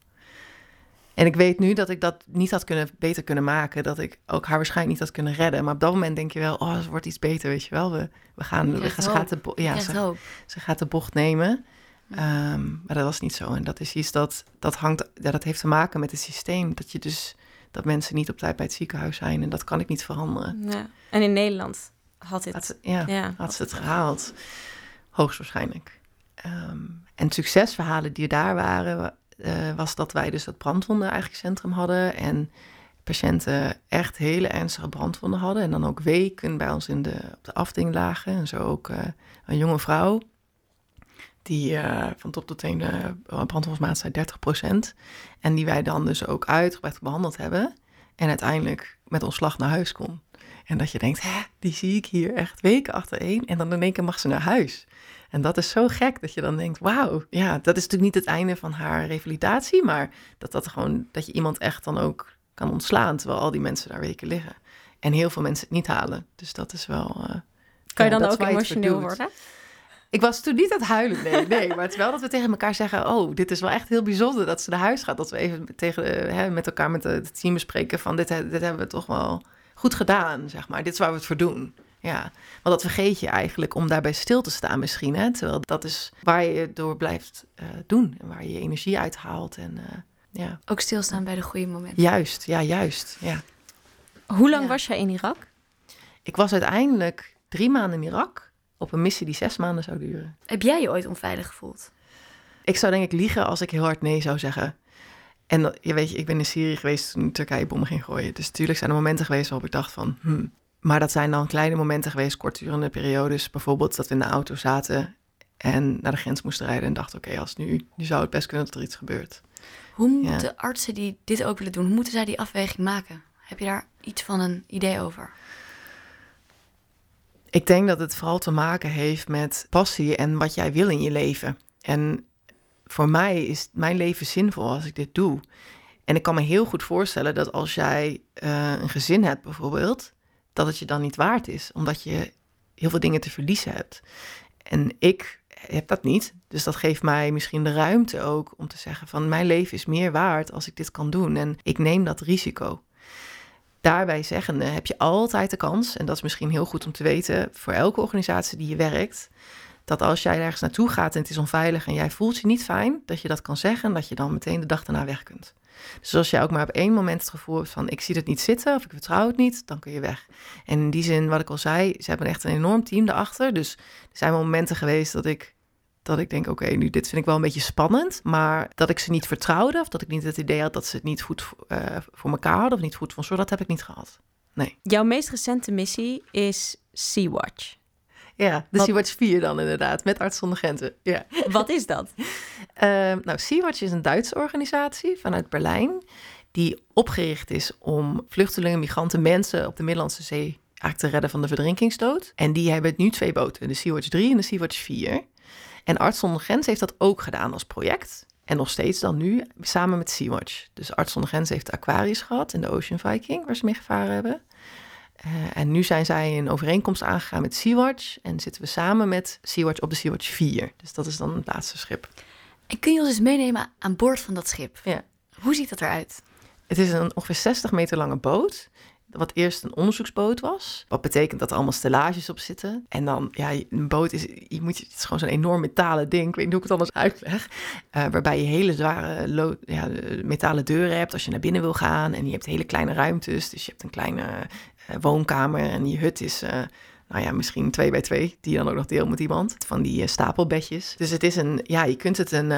En ik weet nu dat ik dat niet had kunnen, beter kunnen maken. Dat ik ook haar waarschijnlijk niet had kunnen redden. Maar op dat moment denk je wel, oh, het wordt iets beter, weet je wel. We, we gaan, we gaan ze, gaat de, ja, ze, ze, gaat de bocht nemen. Ehm, maar dat was niet zo. En dat is iets dat, dat hangt, ja, dat heeft te maken met het systeem. Dat je dus, dat mensen niet op tijd bij het ziekenhuis zijn. En dat kan ik niet veranderen. Ja. En in Nederland had dit. Had, ja, ja, had ze het gehaald. Hoogstwaarschijnlijk. Um, en succesverhalen die daar waren, uh, was dat wij dus het brandwonden eigenlijk centrum hadden. En patiënten echt hele ernstige brandwonden hadden. En dan ook weken bij ons in de, op de afdeling lagen. En zo ook uh, een jonge vrouw. Die uh, van top tot teen de brandwondmaat zei 30% En die wij dan dus ook uitgebreid behandeld hebben. En uiteindelijk met ontslag naar huis kon. En dat je denkt, hè, die zie ik hier echt weken achtereen. En dan in één keer mag ze naar huis. En dat is zo gek dat je dan denkt, wauw, ja, dat is natuurlijk niet het einde van haar revalidatie, maar dat, dat, gewoon, dat je iemand echt dan ook kan ontslaan, terwijl al die mensen daar weken liggen. En heel veel mensen het niet halen. Dus dat is wel... Uh, kan je dan ook emotioneel worden? Ik was toen niet aan het huilen, nee, nee. Maar het is wel dat we tegen elkaar zeggen... oh, dit is wel echt heel bijzonder dat ze naar huis gaat. Dat we even tegen, hè, met elkaar met het team bespreken van... Dit, dit hebben we toch wel goed gedaan, zeg maar. Dit is waar we het voor doen. Ja, want dat vergeet je eigenlijk om daarbij stil te staan misschien. Hè? Terwijl dat is waar je door blijft uh, doen en waar je je energie uithaalt. En, uh, ja. Ook stilstaan bij de goede momenten. Juist, ja, juist. Ja. Hoe lang was jij in Irak? Ik was uiteindelijk drie maanden in Irak op een missie die zes maanden zou duren. Heb jij je ooit onveilig gevoeld? Ik zou denk ik liegen als ik heel hard nee zou zeggen. En je weet je, ik ben in Syrië geweest toen Turkije bommen ging gooien. Dus natuurlijk zijn er momenten geweest waarop ik dacht van... Hmm, maar dat zijn dan kleine momenten geweest, kortdurende periodes. Bijvoorbeeld dat we in de auto zaten en naar de grens moesten rijden en dachten: oké, als nu, nu zou het best kunnen dat er iets gebeurt. Hoe moeten artsen die dit ook willen doen, hoe moeten zij die afweging maken? Heb je daar iets van een idee over? Ik denk dat het vooral te maken heeft met passie en wat jij wil in je leven. En voor mij is mijn leven zinvol als ik dit doe. En ik kan me heel goed voorstellen dat als jij uh, een gezin hebt bijvoorbeeld, dat het je dan niet waard is, omdat je heel veel dingen te verliezen hebt. En ik heb dat niet, dus dat geeft mij misschien de ruimte ook om te zeggen van mijn leven is meer waard als ik dit kan doen en ik neem dat risico. Daarbij zeggende heb je altijd de kans, en dat is misschien heel goed om te weten voor elke organisatie die je werkt, dat als jij ergens naartoe gaat en het is onveilig en jij voelt je niet fijn, dat je dat kan zeggen en dat je dan meteen de dag daarna weg kunt. Dus als jij ook maar op één moment het gevoel hebt van ik zie het niet zitten of ik vertrouw het niet, dan kun je weg. En in die zin, wat ik al zei, ze hebben echt een enorm team erachter. Dus er zijn wel momenten geweest dat ik, dat ik denk, oké, nu dit vind ik wel een beetje spannend. Maar dat ik ze niet vertrouwde of dat ik niet het idee had dat ze het niet goed uh, voor elkaar hadden of niet goed van zorg, dat heb ik niet gehad. Nee. Jouw meest recente missie is Sea-Watch. Ja, de Sea-Watch 4 dan inderdaad, met Arts zonder Grenzen. Ja. Wat is dat? (laughs) uh, nou, Sea-Watch is een Duitse organisatie vanuit Berlijn... die opgericht is om vluchtelingen, migranten, mensen op de Middellandse Zee... eigenlijk te redden van de verdrinkingsdood. En die hebben nu twee boten, de Sea-Watch 3 en de Sea-Watch 4. En Arts zonder Grenzen heeft dat ook gedaan als project... En nog steeds dan nu samen met Sea-Watch. Dus Arts zonder Grenzen heeft de Aquarius gehad in de Ocean Viking, waar ze mee gevaren hebben. Uh, en nu zijn zij een overeenkomst aangegaan met Sea-Watch. En zitten we samen met Sea-Watch op de Sea-Watch 4. Dus dat is dan het laatste schip. En kun je ons eens meenemen aan boord van dat schip? Ja. Hoe ziet dat eruit? Het is een ongeveer 60 meter lange boot. Wat eerst een onderzoeksboot was. Wat betekent dat er allemaal stellages op zitten. En dan, ja, een boot is, je moet, het is gewoon zo'n enorm metalen ding. Ik weet niet hoe ik het anders uitleg. Uh, waarbij je hele zware ja, metalen deuren hebt als je naar binnen wil gaan. En je hebt hele kleine ruimtes. Dus je hebt een kleine uh, woonkamer en je hut is... Uh, nou ja, misschien twee bij twee, die je dan ook nog deelt met iemand. Van die stapelbedjes. Dus het is een, ja, je kunt het een,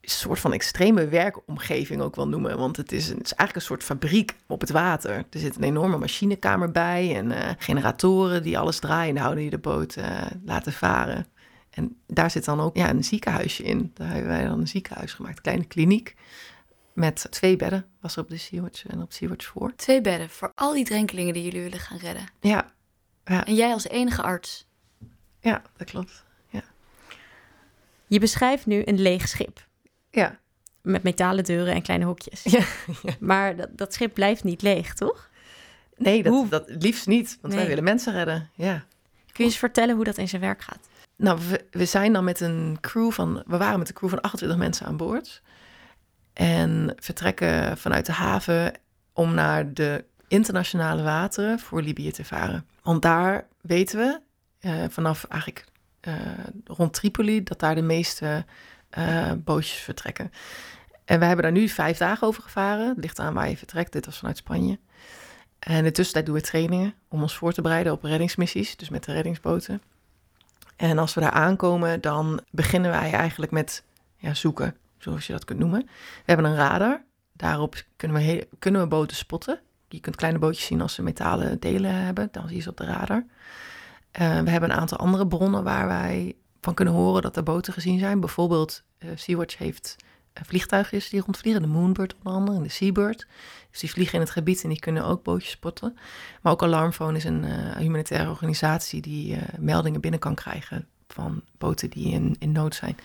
soort van extreme werkomgeving ook wel noemen. Want het is, een, het is eigenlijk een soort fabriek op het water. Er zit een enorme machinekamer bij en uh, generatoren die alles draaien en houden die de boot uh, laten varen. En daar zit dan ook ja, een ziekenhuisje in. Daar hebben wij dan een ziekenhuis gemaakt, een kleine kliniek. Met twee bedden was er op de Sea-Watch en op Sea-Watch voor. Twee bedden voor al die drenkelingen die jullie willen gaan redden. Ja. Ja. En jij als enige arts. Ja, dat klopt. Ja. Je beschrijft nu een leeg schip. Ja. Met metalen deuren en kleine hokjes. Ja. (laughs) ja. Maar dat, dat schip blijft niet leeg, toch? Nee, dat, Hoe? dat liefst niet. Want wij willen mensen redden. Ja. Kun je eens vertellen hoe dat in zijn werk gaat? Nou, we, we zijn dan met een crew van... We waren met een crew van 28 mensen aan boord. En vertrekken vanuit de haven om naar de internationale wateren voor Libië te varen. Want daar weten we, eh, vanaf eigenlijk eh, rond Tripoli, dat daar de meeste eh, bootjes vertrekken. En we hebben daar nu vijf dagen over gevaren. Het ligt aan waar je vertrekt. Dit was vanuit Spanje. En in de tussentijd doen we trainingen om ons voor te bereiden op reddingsmissies, dus met de reddingsboten. En als we daar aankomen, dan beginnen wij eigenlijk met ja, zoeken, zoals je dat kunt noemen. We hebben een radar. Daarop kunnen we, kunnen we boten spotten. Je kunt kleine bootjes zien als ze metalen delen hebben. Dan zie je ze op de radar. Eh, we hebben een aantal andere bronnen waar wij van kunnen horen dat er boten gezien zijn. Bijvoorbeeld eh, Sea-Watch heeft vliegtuigjes die rondvliegen. De Moonbird onder andere en de Seabird. Dus die vliegen in het gebied en die kunnen ook bootjes spotten. Maar ook Alarmphone is een eh, humanitaire organisatie die meldingen binnen kan krijgen van boten die in, in nood zijn.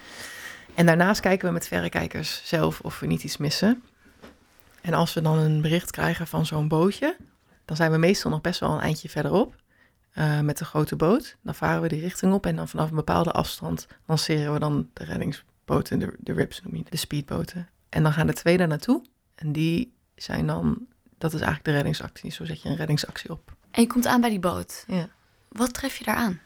En daarnaast kijken we met verrekijkers zelf of we niet iets missen. En als we dan een bericht krijgen van zo'n bootje, dan zijn we meestal nog best wel een eindje verderop eh, met de grote boot. Dan varen we die richting op en dan vanaf een bepaalde afstand lanceren we dan de reddingsboten, de, de RIPS noem je, de speedboten. En dan gaan de twee daar naartoe en die zijn dan, dat is eigenlijk de reddingsactie. Zo zet je een reddingsactie op. En je komt aan bij die boot. Ja. Wat tref je daar aan?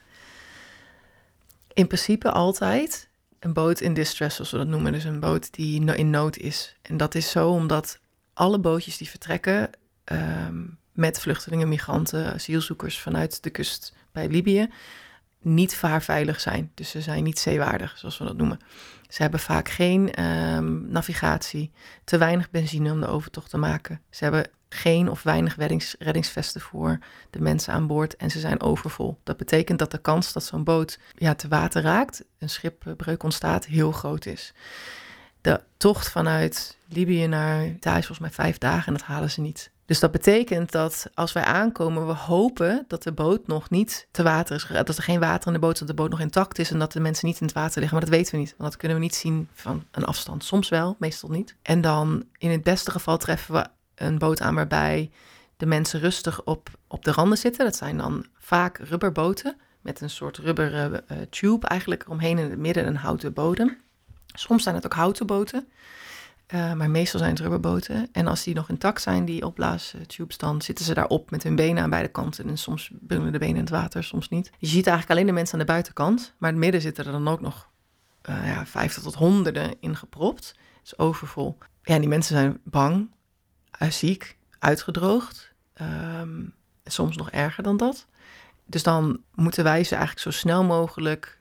In principe altijd een boot in distress, zoals we dat noemen. Dus een boot die in nood is. En dat is zo omdat alle bootjes die vertrekken ehm, met vluchtelingen, migranten, asielzoekers vanuit de kust bij Libië niet vaarveilig zijn. Dus ze zijn niet zeewaardig, zoals we dat noemen. Ze hebben vaak geen ehm, navigatie, te weinig benzine om de overtocht te maken. Ze hebben geen of weinig reddings, reddingsvesten voor de mensen aan boord en ze zijn overvol. Dat betekent dat de kans dat zo'n boot ja, te water raakt, een schipbreuk ontstaat, heel groot is. De tocht vanuit Libië naar Italië volgens mij vijf dagen en dat halen ze niet. Dus dat betekent dat als wij aankomen, we hopen dat de boot nog niet te water is geraakt. Dat er geen water in de boot is, dat de boot nog intact is en dat de mensen niet in het water liggen. Maar dat weten we niet, want dat kunnen we niet zien van een afstand. Soms wel, meestal niet. En dan in het beste geval treffen we een boot aan waarbij de mensen rustig op, op de randen zitten. Dat zijn dan vaak rubberboten met een soort rubberen eh, tube eigenlijk omheen in het midden een houten bodem. Soms zijn het ook houten boten, eh, maar meestal zijn het rubberboten. En als die nog intact zijn, die opblaastubes, dan zitten ze daarop met hun benen aan beide kanten. En soms bungelen de benen in het water, soms niet. Je ziet eigenlijk alleen de mensen aan de buitenkant, maar in het midden zitten er dan ook nog eh ja, 50 tot honderden in gepropt. Het is overvol. Ja, die mensen zijn bang, eh, ziek, uitgedroogd. Ehm, soms nog erger dan dat. Dus dan moeten wij ze eigenlijk zo snel mogelijk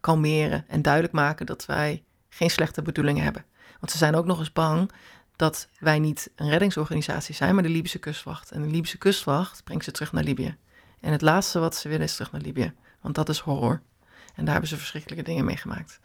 kalmeren en duidelijk maken dat wij geen slechte bedoelingen hebben. Want ze zijn ook nog eens bang dat wij niet een reddingsorganisatie zijn, maar de Libische kustwacht. En de Libische kustwacht brengt ze terug naar Libië. En het laatste wat ze willen is terug naar Libië, want dat is horror. En daar hebben ze verschrikkelijke dingen mee gemaakt.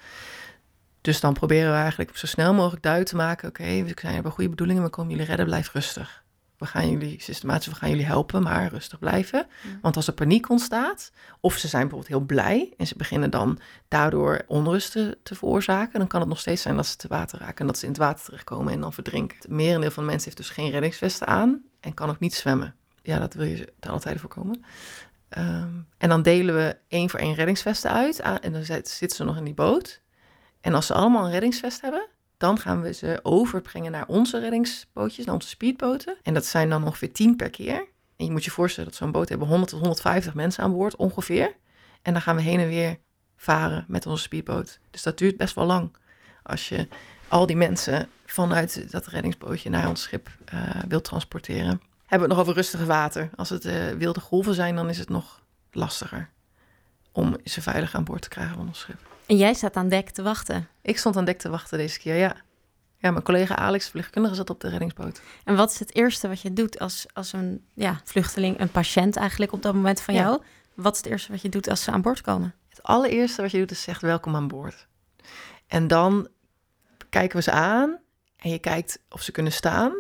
Dus dan proberen we eigenlijk zo snel mogelijk duidelijk te maken: oké, we zijn hebben goede bedoelingen, we komen jullie redden, blijf rustig. We gaan jullie systematisch, we gaan jullie helpen, maar rustig blijven. Want als er paniek ontstaat, of ze zijn bijvoorbeeld heel blij en ze beginnen dan daardoor onrust te, te veroorzaken, dan kan het nog steeds zijn dat ze te water raken en dat ze in het water terechtkomen en dan verdrinken. Het merendeel van de mensen heeft dus geen reddingsvesten aan en kan ook niet zwemmen. Ja, dat wil je ten alle tijde voorkomen. Ehm, en dan delen we één voor één reddingsvesten uit aan- en dan zit- zitten ze nog in die boot. En als ze allemaal een reddingsvest hebben, dan gaan we ze overbrengen naar onze reddingsbootjes, naar onze speedboten. En dat zijn dan ongeveer 10 per keer. En je moet je voorstellen dat zo'n boot hebben 100 tot 150 mensen aan boord ongeveer. En dan gaan we heen en weer varen met onze speedboot. Dus dat duurt best wel lang. Als je al die mensen vanuit dat reddingsbootje naar ons schip eh, wilt transporteren. Hebben we het nog over rustige water. Als het eh, wilde golven zijn, dan is het nog lastiger om ze veilig aan boord te krijgen van ons schip. En jij staat aan dek te wachten. Ik stond aan dek te wachten deze keer, ja. Ja, mijn collega Alex, verpleegkundige, zat op de reddingsboot. En wat is het eerste wat je doet als, als een ja, vluchteling, een patiënt eigenlijk op dat moment van Ja. jou? Wat is het eerste wat je doet als ze aan boord komen? Het allereerste wat je doet is zegt welkom aan boord. En dan kijken we ze aan en je kijkt of ze kunnen staan.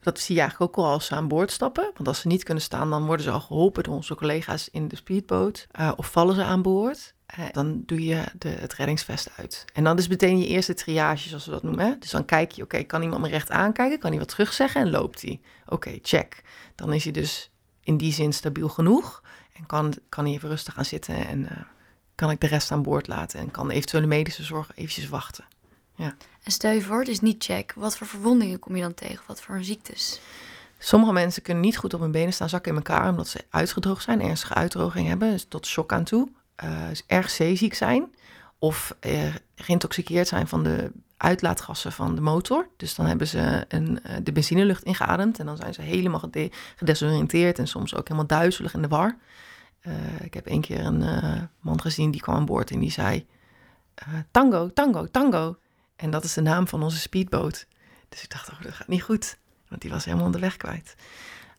Dat zie je eigenlijk ook al als ze aan boord stappen. Want als ze niet kunnen staan, dan worden ze al geholpen door onze collega's in de speedboot. Eh, of vallen ze aan boord. Dan doe je de, het reddingsvest uit. En dan is meteen je eerste triage, zoals we dat noemen. Hè? Dus dan kijk je, oké, kan iemand me recht aankijken? Kan hij wat terugzeggen? En loopt hij? Oké, check. Dan is hij dus in die zin stabiel genoeg. En kan, kan hij even rustig gaan zitten en eh, kan ik de rest aan boord laten. En kan eventuele medische zorg eventjes wachten. En stel je voor, het is niet check. Wat voor verwondingen kom je dan tegen? Wat voor ziektes? Sommige mensen kunnen niet goed op hun benen staan, zakken in elkaar, omdat ze uitgedroogd zijn, ernstige uitdroging hebben, dus tot shock aan toe. Eh, erg zeeziek zijn of geïntoxiceerd zijn van de uitlaatgassen van de motor. Dus dan hebben ze een, eh, de benzinelucht ingeademd en dan zijn ze helemaal gede- gedesoriënteerd en soms ook helemaal duizelig in de war. Eh, ik heb één keer een man gezien die kwam aan boord en die zei: Tango, tango, tango. En dat is de naam van onze speedboot. Dus ik dacht, oh, dat gaat niet goed. Want die was helemaal de weg kwijt.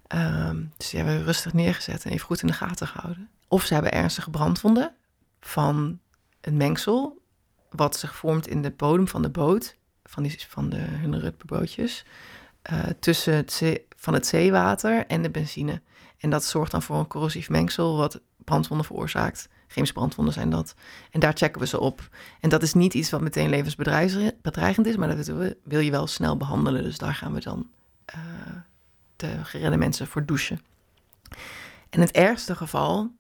Ehm, dus die hebben we rustig neergezet en even goed in de gaten gehouden. Of ze hebben ernstige brandwonden van een mengsel... wat zich vormt in de bodem van de boot... van, die, van de Hunnerutbootjes... eh tussen het van het zeewater en de benzine. En dat zorgt dan voor een corrosief mengsel... wat brandwonden veroorzaakt. Chemische brandwonden zijn dat. En daar checken we ze op. En dat is niet iets wat meteen levensbedreigend is... maar dat wil je wel snel behandelen. Dus daar gaan we dan eh, de geredde mensen voor douchen. In het ergste geval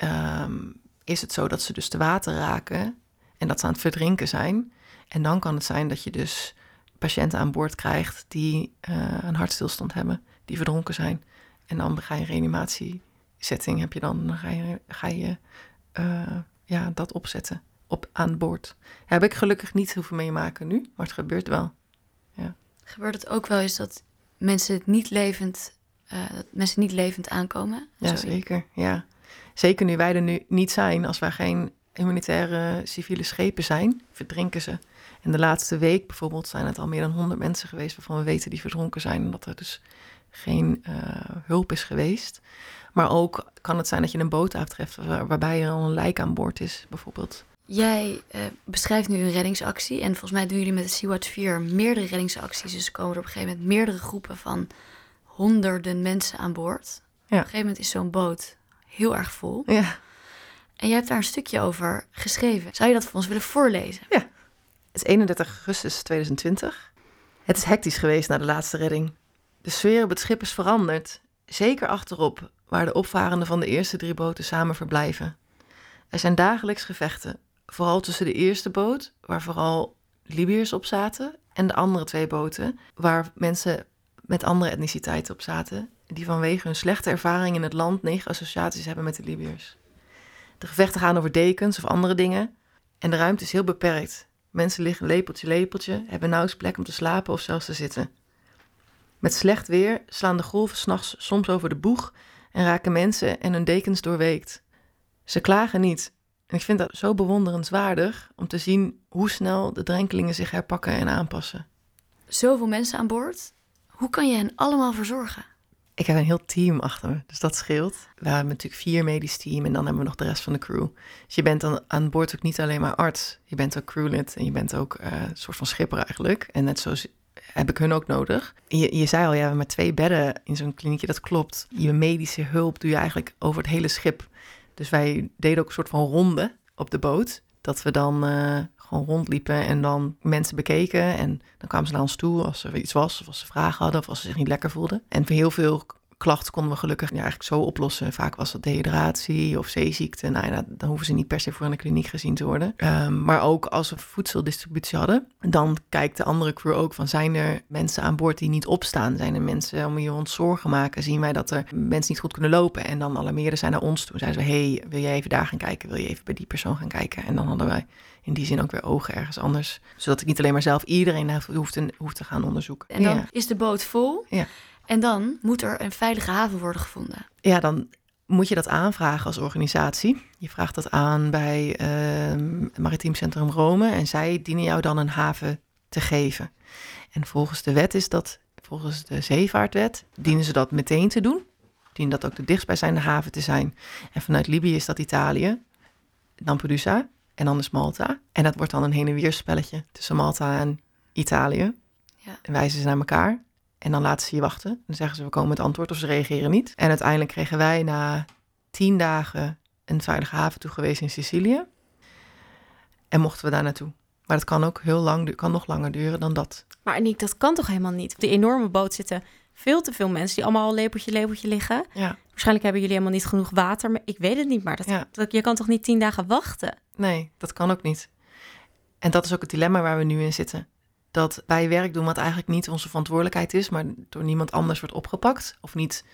ehm, is het zo dat ze dus te water raken en dat ze aan het verdrinken zijn. En dan kan het zijn dat je dus patiënten aan boord krijgt die eh, een hartstilstand hebben, die verdronken zijn. En dan ga je een reanimatiesetting, heb je dan, dan ga je, ga je eh, ja, dat opzetten op, aan boord. heb ik gelukkig niet hoeven meemaken nu, maar het gebeurt wel. Gebeurt het ook wel eens dat mensen het niet levend, eh, dat mensen niet levend aankomen? Ja, Sorry. zeker. Ja. Zeker nu wij er nu niet zijn, als wij geen humanitaire civiele schepen zijn, verdrinken ze. En de laatste week bijvoorbeeld zijn het al meer dan 100 mensen geweest waarvan we weten die verdronken zijn, omdat er dus geen eh, hulp is geweest. Maar ook kan het zijn dat je een boot aantreft waar- waarbij er al een lijk aan boord is, bijvoorbeeld. Jij eh, beschrijft nu een reddingsactie. En volgens mij doen jullie met de Sea-Watch 4 meerdere reddingsacties. Dus komen er op een gegeven moment meerdere groepen van honderden mensen aan boord. Op een gegeven moment is zo'n boot heel erg vol. Ja. En jij hebt daar een stukje over geschreven. Zou je dat voor ons willen voorlezen? Het is 31 augustus 2020. Het is hectisch geweest na de laatste redding. De sfeer op het schip is veranderd. Zeker achterop, waar de opvarenden van de eerste drie boten samen verblijven. Er zijn dagelijks gevechten. Vooral tussen de eerste boot, waar vooral Libiërs op zaten, en de andere twee boten, waar mensen met andere etniciteiten op zaten, die vanwege hun slechte ervaring in het land negen associaties hebben met de Libiërs. De gevechten gaan over dekens of andere dingen, en de ruimte is heel beperkt. Mensen liggen lepeltje lepeltje, hebben nauwelijks plek om te slapen of zelfs te zitten. Met slecht weer slaan de golven s'nachts soms over de boeg en raken mensen en hun dekens doorweekt. Ze klagen niet. En ik vind dat zo bewonderenswaardig om te zien hoe snel de drenkelingen zich herpakken en aanpassen. Zoveel mensen aan boord. Hoe kan je hen allemaal verzorgen? Ik heb een heel team achter me, dus dat scheelt. We hebben natuurlijk vier medisch team en dan hebben we nog de rest van de crew. Dus je bent dan aan boord ook niet alleen maar arts. Je bent ook crewlid en je bent ook eh, een soort van schipper eigenlijk. En net zo heb ik hun ook nodig. Je, je zei al, ja, we hebben maar twee bedden in zo'n kliniekje. Dat klopt. Je medische hulp doe je eigenlijk over het hele schip. Dus wij deden ook een soort van ronde op de boot. Dat we dan eh, gewoon rondliepen en dan mensen bekeken. En dan kwamen ze naar ons toe als er iets was, of als ze vragen hadden, of als ze zich niet lekker voelden. En voor heel veel klachten konden we gelukkig eigenlijk zo oplossen. Vaak was dat dehydratie of zeeziekte. Nou ja, dan hoeven ze niet per se voor in de kliniek gezien te worden. Um, maar ook als we voedseldistributie hadden, dan kijkt de andere crew ook van zijn er mensen aan boord die niet opstaan? Zijn er mensen om je ons zorgen maken? Zien wij dat er mensen niet goed kunnen lopen? En dan alarmeerden zij naar ons toe. Zeiden ze, hey, wil jij even daar gaan kijken? Wil je even bij die persoon gaan kijken? En dan hadden wij in die zin ook weer ogen ergens anders. Zodat ik niet alleen maar zelf iedereen hoeft te, hoeft te gaan onderzoeken. En dan ja. is de boot vol. Ja. En dan moet er een veilige haven worden gevonden. Ja, dan moet je dat aanvragen als organisatie. Je vraagt dat aan bij uh, Maritiem Centrum Rome en zij dienen jou dan een haven te geven. En volgens de wet is dat, volgens de zeevaartwet, dienen ze dat meteen te doen. Dienen dat ook de dichtstbijzijnde haven te zijn. En vanuit Libië is dat Italië, Lampedusa en dan is Malta. En dat wordt dan een heen en weer spelletje tussen Malta en Italië. Ja. En wijzen ze naar elkaar. En dan laten ze je wachten. Dan zeggen ze, we komen met antwoord of ze reageren niet. En uiteindelijk kregen wij na tien dagen een veilige haven toegewezen in Sicilië. En mochten we daar naartoe. Maar dat kan ook heel lang, kan nog langer duren dan dat. Maar Aniek, dat kan toch helemaal niet? Op die enorme boot zitten veel te veel mensen die allemaal al lepeltje, lepeltje liggen. Ja. Waarschijnlijk hebben jullie helemaal niet genoeg water. Maar ik weet het niet, maar dat, dat, je kan toch niet tien dagen wachten? Nee, dat kan ook niet. En dat is ook het dilemma waar we nu in zitten dat wij werk doen wat eigenlijk niet onze verantwoordelijkheid is, maar door niemand anders wordt opgepakt. Of niet,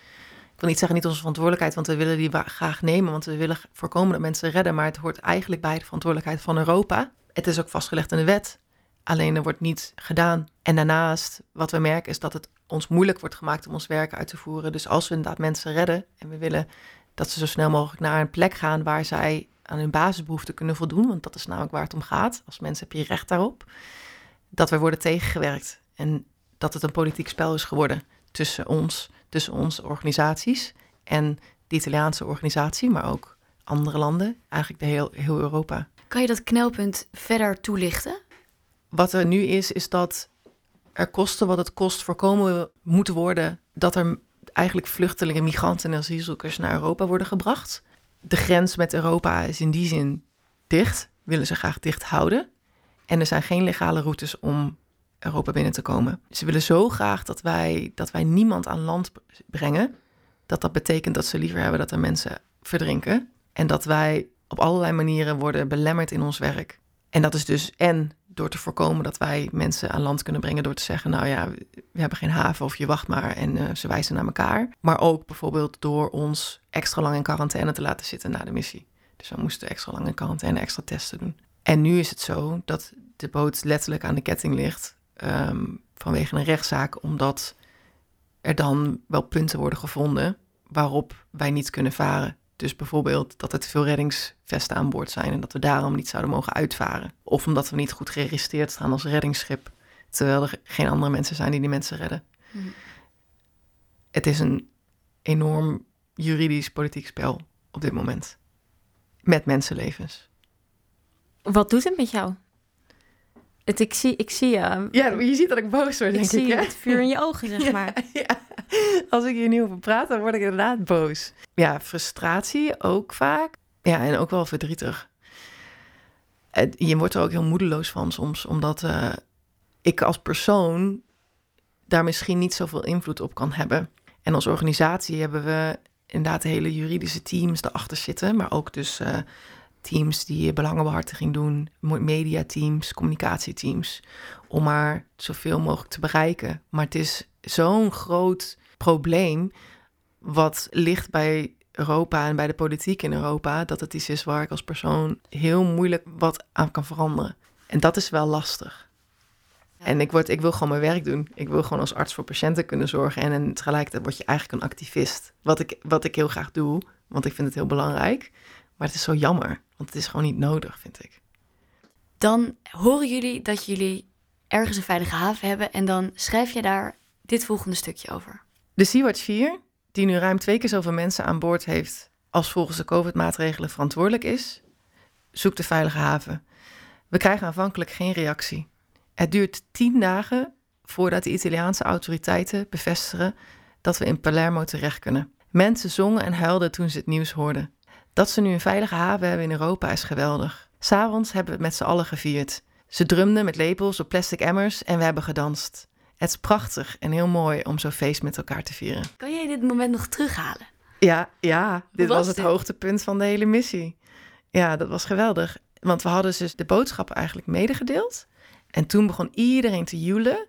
ik wil niet zeggen niet onze verantwoordelijkheid, want we willen die graag nemen, want we willen voorkomen dat mensen redden, maar het hoort eigenlijk bij de verantwoordelijkheid van Europa. Het is ook vastgelegd in de wet, alleen er wordt niet gedaan. En daarnaast, wat we merken, is dat het ons moeilijk wordt gemaakt om ons werk uit te voeren. Dus als we inderdaad mensen redden en we willen dat ze zo snel mogelijk naar een plek gaan waar zij aan hun basisbehoeften kunnen voldoen, want dat is namelijk waar het om gaat. Als mensen heb je recht daarop dat we worden tegengewerkt. En dat het een politiek spel is geworden tussen ons, tussen onze organisaties en de Italiaanse organisatie, maar ook andere landen, eigenlijk de heel, heel Europa. Kan je dat knelpunt verder toelichten? Wat er nu is, is dat er kosten wat het kost voorkomen moet worden dat er eigenlijk vluchtelingen, migranten en asielzoekers naar Europa worden gebracht. De grens met Europa is in die zin dicht, willen ze graag dicht houden. En er zijn geen legale routes om Europa binnen te komen. Ze willen zo graag dat wij, dat wij niemand aan land brengen. Dat dat betekent dat ze liever hebben dat er mensen verdrinken. En dat wij op allerlei manieren worden belemmerd in ons werk. En dat is dus en door te voorkomen dat wij mensen aan land kunnen brengen door te zeggen, nou ja, we hebben geen haven of je wacht maar en uh, ze wijzen naar elkaar. Maar ook bijvoorbeeld door ons extra lang in quarantaine te laten zitten na de missie. Dus we moesten extra lang in quarantaine, extra testen doen. En nu is het zo dat de boot letterlijk aan de ketting ligt ehm, vanwege een rechtszaak, omdat er dan wel punten worden gevonden waarop wij niet kunnen varen. Dus bijvoorbeeld dat er te veel reddingsvesten aan boord zijn en dat we daarom niet zouden mogen uitvaren. Of omdat we niet goed geregistreerd staan als reddingsschip, terwijl er geen andere mensen zijn die die mensen redden. Hmm. Het is een enorm juridisch politiek spel op dit moment. Met mensenlevens. Wat doet het met jou? Het, ik, zie, ik zie je. Ja, je ziet dat ik boos word, ik denk zie het vuur in je ogen, zeg (laughs) maar. Ja, Als ik hier nu over praat, dan word ik inderdaad boos. Ja, frustratie ook vaak. Ja, en ook wel verdrietig. Je wordt er ook heel moedeloos van soms, omdat uh, ik als persoon daar misschien niet zoveel invloed op kan hebben. En als organisatie hebben we inderdaad hele juridische teams erachter zitten, maar ook dus uh, teams die belangenbehartiging doen, mediateams, communicatieteams, om maar zoveel mogelijk te bereiken. Maar het is zo'n groot probleem wat ligt bij Europa en bij de politiek in Europa, dat het iets is waar ik als persoon heel moeilijk wat aan kan veranderen. En dat is wel lastig. En ik, word, ik wil gewoon mijn werk doen. Ik wil gewoon als arts voor patiënten kunnen zorgen. En, en tegelijkertijd word je eigenlijk een activist. Wat ik, wat ik heel graag doe, want ik vind het heel belangrijk. Maar het is zo jammer, want het is gewoon niet nodig, vind ik. Dan horen jullie dat jullie ergens een veilige haven hebben en dan schrijf je daar dit volgende stukje over. De Sea-Watch 4, die nu ruim twee keer zoveel mensen aan boord heeft als volgens de COVID-maatregelen verantwoordelijk is, zoekt de veilige haven. We krijgen aanvankelijk geen reactie. Het duurt tien dagen voordat de Italiaanse autoriteiten bevestigen dat we in Palermo terecht kunnen. Mensen zongen en huilden toen ze het nieuws hoorden. Dat ze nu een veilige haven hebben in Europa is geweldig. S'avonds hebben we het met z'n allen gevierd. Ze drumden met lepels op plastic emmers en we hebben gedanst. Het is prachtig en heel mooi om zo'n feest met elkaar te vieren. Kan jij dit moment nog terughalen? Ja, ja. dit was, het hoogtepunt van de hele missie. Ja, dat was geweldig. Want we hadden dus de boodschap eigenlijk medegedeeld. En toen begon iedereen te joelen.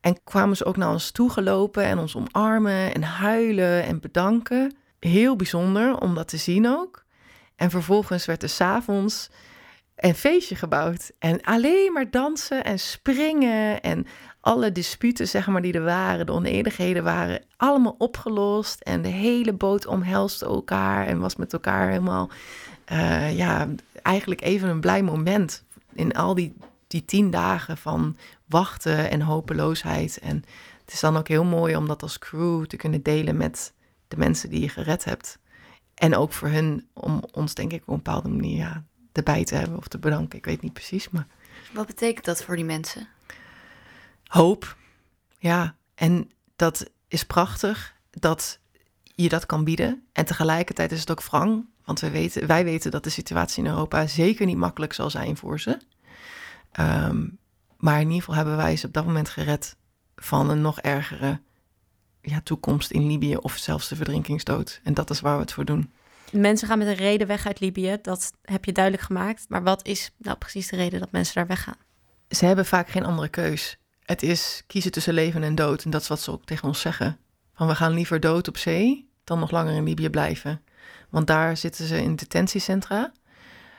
En kwamen ze ook naar ons toegelopen en ons omarmen en huilen en bedanken heel bijzonder om dat te zien ook. En vervolgens werd er s'avonds een feestje gebouwd. En alleen maar dansen en springen en alle disputen, zeg maar, die er waren, de oneenigheden waren allemaal opgelost. En de hele boot omhelste elkaar en was met elkaar helemaal, eh, ja, eigenlijk even een blij moment in al die, die tien dagen van wachten en hopeloosheid. En het is dan ook heel mooi om dat als crew te kunnen delen met de mensen die je gered hebt. En ook voor hun, om ons denk ik op een bepaalde manier ja, erbij te hebben of te bedanken. Ik weet niet precies, maar... Wat betekent dat voor die mensen? Hoop, ja. En dat is prachtig dat je dat kan bieden. En tegelijkertijd is het ook wrang, want wij weten, wij weten dat de situatie in Europa zeker niet makkelijk zal zijn voor ze. Ehm, maar in ieder geval hebben wij ze op dat moment gered van een nog ergere ja, toekomst in Libië of zelfs de verdrinkingsdood. En dat is waar we het voor doen. Mensen gaan met een reden weg uit Libië, dat heb je duidelijk gemaakt. Maar wat is nou precies de reden dat mensen daar weggaan? Ze hebben vaak geen andere keus. Het is kiezen tussen leven en dood. En dat is wat ze ook tegen ons zeggen. Van we gaan liever dood op zee dan nog langer in Libië blijven. Want daar zitten ze in detentiecentra,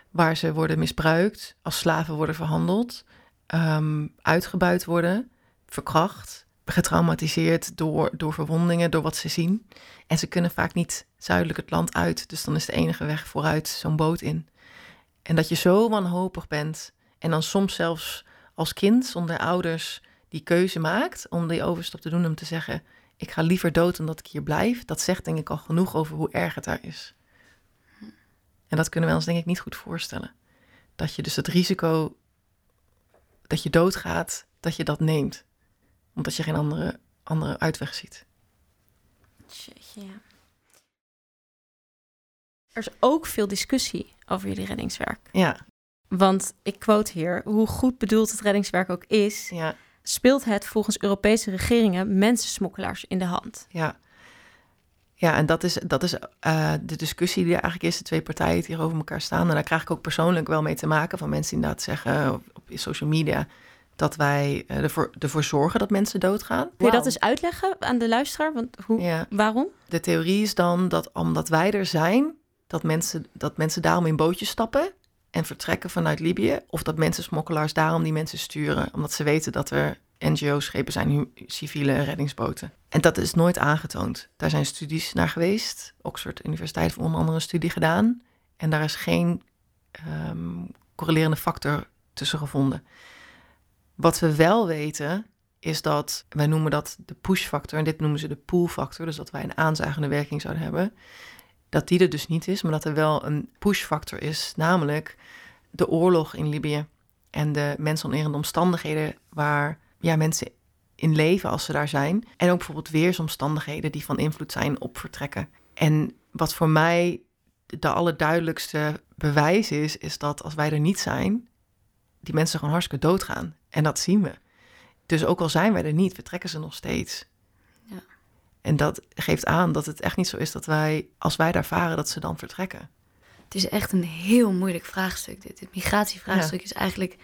waar ze worden misbruikt, als slaven worden verhandeld, um, uitgebuit worden, verkracht, getraumatiseerd door, door verwondingen, door wat ze zien. En ze kunnen vaak niet zuidelijk het land uit. Dus dan is de enige weg vooruit zo'n boot in. En dat je zo wanhopig bent en dan soms zelfs als kind zonder ouders die keuze maakt om die overstap te doen om te zeggen: ik ga liever dood dan dat ik hier blijf. Dat zegt denk ik al genoeg over hoe erg het daar is. En dat kunnen we ons denk ik niet goed voorstellen. Dat je dus het risico dat je doodgaat, dat je dat neemt. Omdat je geen andere, andere uitweg ziet. Jeetje, ja. Er is ook veel discussie over jullie reddingswerk. Ja. Want ik quote hier: hoe goed bedoeld het reddingswerk ook is, Ja, speelt het volgens Europese regeringen mensensmokkelaars in de hand. ja. Ja, en dat is, dat is eh, de discussie die er eigenlijk is, de twee partijen die hier over elkaar staan. En daar krijg ik ook persoonlijk wel mee te maken van mensen die inderdaad zeggen op, op social media dat wij eh, ervoor, ervoor zorgen dat mensen doodgaan. Kun je dat eens uitleggen aan de luisteraar? Want hoe, Ja. waarom? De theorie is dan dat omdat wij er zijn, dat mensen, dat mensen daarom in bootjes stappen en vertrekken vanuit Libië. Of dat mensen smokkelaars daarom die mensen sturen, omdat ze weten dat er NGO-schepen zijn, civiele reddingsboten. En dat is nooit aangetoond. Daar zijn studies naar geweest. Oxford Universiteit heeft onder andere een studie gedaan. En daar is geen ehm, correlerende factor tussen gevonden. Wat we wel weten, is dat, wij noemen dat de push-factor, en dit noemen ze de pull-factor, dus dat wij een aanzuigende werking zouden hebben, dat die er dus niet is, maar dat er wel een push-factor is, namelijk de oorlog in Libië en de mensonerende omstandigheden waar ja, mensen in leven als ze daar zijn. En ook bijvoorbeeld weersomstandigheden die van invloed zijn op vertrekken. En wat voor mij de allerduidelijkste bewijs is, is dat als wij er niet zijn, die mensen gewoon hartstikke doodgaan. En dat zien we. Dus ook al zijn wij er niet, vertrekken ze nog steeds. Ja. En dat geeft aan dat het echt niet zo is dat wij, als wij daar varen, dat ze dan vertrekken. Het is echt een heel moeilijk vraagstuk. Dit, dit migratievraagstuk is eigenlijk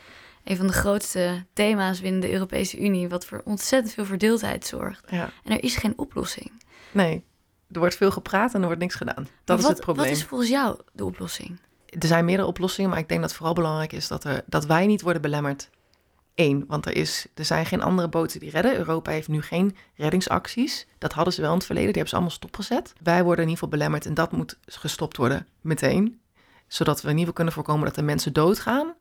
een van de grootste thema's binnen de Europese Unie, wat voor ontzettend veel verdeeldheid zorgt. Ja. En er is geen oplossing. Nee, er wordt veel gepraat en er wordt niks gedaan. Dat is het probleem. Wat is volgens jou de oplossing? Er zijn meerdere oplossingen, maar ik denk dat vooral belangrijk is dat, er, dat wij niet worden belemmerd. Eén, want er, is, er zijn geen andere boten die redden. Europa heeft nu geen reddingsacties. Dat hadden ze wel in het verleden, die hebben ze allemaal stopgezet. Wij worden in ieder geval belemmerd en dat moet gestopt worden meteen. Zodat we in ieder geval kunnen voorkomen dat er mensen doodgaan,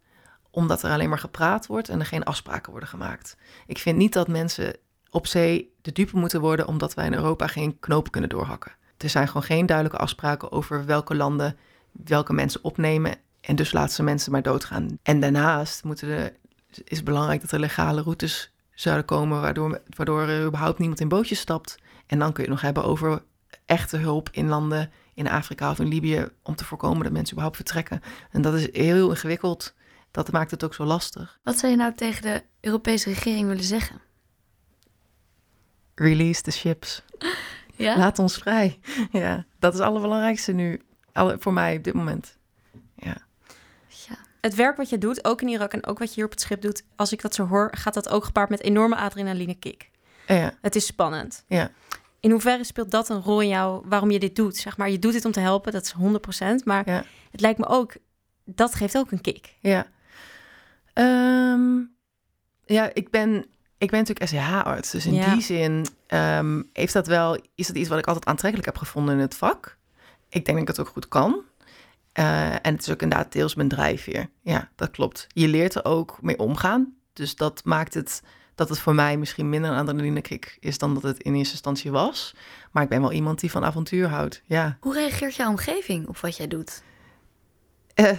omdat er alleen maar gepraat wordt en er geen afspraken worden gemaakt. Ik vind niet dat mensen op zee de dupe moeten worden omdat wij in Europa geen knopen kunnen doorhakken. Er zijn gewoon geen duidelijke afspraken over welke landen welke mensen opnemen en dus laten ze mensen maar doodgaan. En daarnaast moeten is het belangrijk dat er legale routes zouden komen waardoor, waardoor er überhaupt niemand in bootjes stapt. En dan kun je het nog hebben over echte hulp in landen in Afrika of in Libië om te voorkomen dat mensen überhaupt vertrekken. En dat is heel ingewikkeld. Dat maakt het ook zo lastig. Wat zou je nou tegen de Europese regering willen zeggen? Release the ships. Ja? Laat ons vrij. Ja, dat is het allerbelangrijkste nu. Voor mij op dit moment. Ja. ja. Het werk wat je doet, ook in Irak en ook wat je hier op het schip doet, als ik dat zo hoor, gaat dat ook gepaard met enorme adrenaline kick. Ja, Het is spannend. ja. In hoeverre speelt dat een rol in jou, waarom je dit doet? Zeg maar, je doet dit om te helpen, dat is 100%. Maar Ja. het lijkt me ook dat geeft ook een kick. Ja. Ehm, ja, ik ben, ik ben natuurlijk SCH-arts. Dus in Ja. die zin ehm, heeft dat wel, is dat iets wat ik altijd aantrekkelijk heb gevonden in het vak. Ik denk dat ik het ook goed kan. Eh, en het is ook inderdaad deels mijn drijfveer. Ja, dat klopt. Je leert er ook mee omgaan. Dus dat maakt het dat het voor mij misschien minder een adrenalinekick is dan dat het in eerste instantie was. Maar ik ben wel iemand die van avontuur houdt. Ja. Hoe reageert jouw omgeving op wat jij doet? (laughs)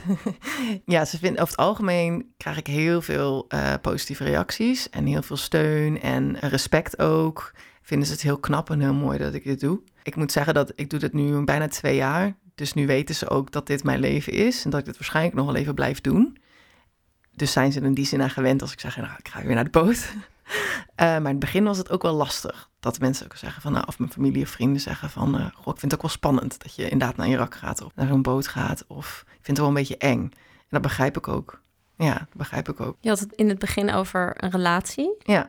Ja, ze vinden over het algemeen krijg ik heel veel eh, positieve reacties en heel veel steun en respect ook. Vinden ze het heel knap en heel mooi dat ik dit doe. Ik moet zeggen dat ik doe dit nu bijna twee jaar. Dus nu weten ze ook dat dit mijn leven is en dat ik dit waarschijnlijk nog wel even blijf doen. Dus zijn ze er in die zin aan gewend als ik zeg, nou, ik ga weer naar de boot. (laughs) Eh, maar in het begin was het ook wel lastig. Dat mensen ook zeggen van, nou, of mijn familie of vrienden zeggen van, eh, goh, ik vind het ook wel spannend dat je inderdaad naar Irak gaat of naar zo'n boot gaat. Of ik vind het wel een beetje eng. En dat begrijp ik ook. Ja, dat begrijp ik ook. Je had het in het begin over een relatie. Ja,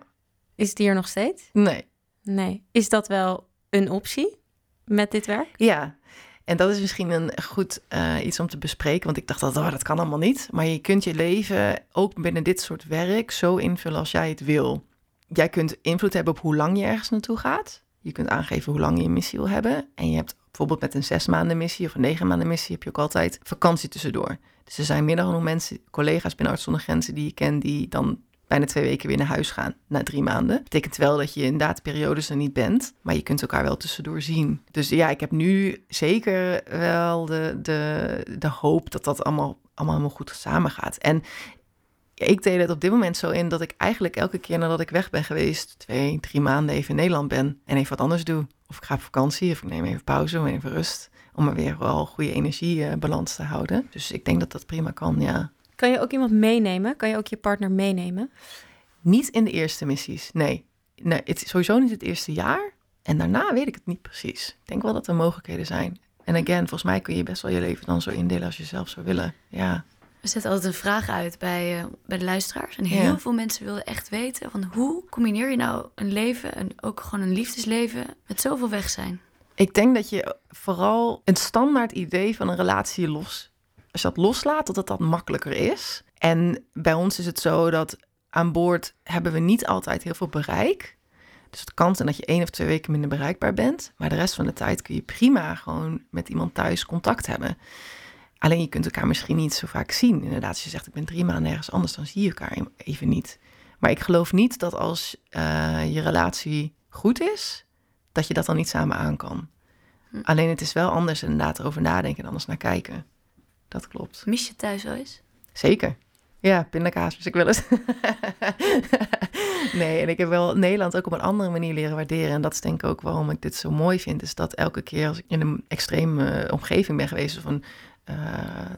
Is die er nog steeds? nee. Nee. Is dat wel een optie met dit werk? Ja, en dat is misschien een goed eh, iets om te bespreken. Want ik dacht dat oh, dat kan allemaal niet. Maar je kunt je leven ook binnen dit soort werk zo invullen als jij het wil. Jij kunt invloed hebben op hoe lang je ergens naartoe gaat. Je kunt aangeven hoe lang je een missie wil hebben. En je hebt bijvoorbeeld met een zes maanden missie of een negen maanden missie... heb je ook altijd vakantie tussendoor. Dus er zijn meer dan genoeg mensen, collega's binnen Arts zonder Grenzen... die je kent die dan bijna twee weken weer naar huis gaan na drie maanden. Betekent wel dat je inderdaad periodes er niet bent, maar je kunt elkaar wel tussendoor zien. Dus ja, ik heb nu zeker wel de, de, de hoop dat dat allemaal, allemaal goed samengaat. En ik deel het op dit moment zo in dat ik eigenlijk elke keer nadat ik weg ben geweest, twee, drie maanden even in Nederland ben en even wat anders doe. Of ik ga op vakantie, of ik neem even pauze, of even rust. Om er weer wel goede energiebalans te houden. Dus ik denk dat dat prima kan, ja. Kan je ook iemand meenemen? Kan je ook je partner meenemen? Niet in de eerste missies, nee. nee het is sowieso niet het eerste jaar. En daarna weet ik het niet precies. Ik denk wel dat er mogelijkheden zijn. En again, volgens mij kun je best wel je leven dan zo indelen als je zelf zou willen. Ja, We zetten altijd een vraag uit bij, eh, bij de luisteraars. En heel Ja. veel mensen wilden echt weten van hoe combineer je nou een leven en ook gewoon een liefdesleven met zoveel weg zijn. ik denk dat je vooral een standaard idee van een relatie los... Als je dat loslaat, dat het dat makkelijker is. En bij ons is het zo dat aan boord hebben we niet altijd heel veel bereik. Dus het kan zijn dat je één of twee weken minder bereikbaar bent. Maar de rest van de tijd kun je prima gewoon met iemand thuis contact hebben. Alleen je kunt elkaar misschien niet zo vaak zien. Inderdaad, als je zegt ik ben drie maanden ergens anders, dan zie je elkaar even niet. Maar ik geloof niet dat als eh, je relatie goed is, dat je dat dan niet samen aan kan. Hm. Alleen het is wel anders inderdaad erover nadenken en anders naar kijken. Dat klopt. Mis je thuis wel eens? Zeker. Ja, pindakaas mis ik wel eens. (laughs) nee, en ik heb wel Nederland ook op een andere manier leren waarderen. En dat is denk ik ook waarom ik dit zo mooi vind. Is dat elke keer als ik in een extreme omgeving ben geweest... of een, eh,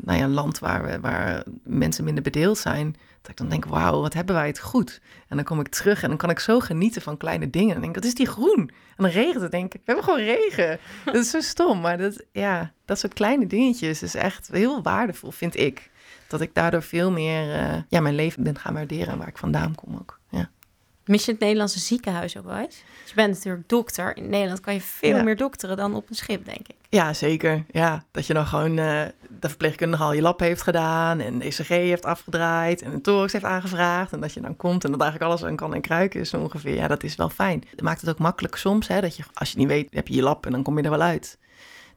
nou ja, een land waar, we, waar mensen minder bedeeld zijn... dat ik dan denk, wauw, wat hebben wij het goed. En dan kom ik terug en dan kan ik zo genieten van kleine dingen. En dan denk ik, wat is die groen? En dan regent het, denk ik, we hebben gewoon regen. (laughs) Dat is zo stom, maar dat, ja, dat soort kleine dingetjes is echt heel waardevol, vind ik dat ik daardoor veel meer eh, ja, mijn leven ben gaan waarderen en waar ik vandaan kom ook. Ja. Mis je het Nederlandse ziekenhuis ook wel eens? Je bent natuurlijk dokter. In Nederland kan je veel Ja. meer dokteren dan op een schip, denk ik. Ja, zeker. Ja, dat je dan gewoon eh, de verpleegkundige al je lab heeft gedaan en de ECG heeft afgedraaid en een thorax heeft aangevraagd en dat je dan komt en dat eigenlijk alles aan kan en kruiken is zo ongeveer. Ja, dat is wel fijn. Het maakt het ook makkelijk soms, hè, dat je als je niet weet, heb je je lab en dan kom je er wel uit.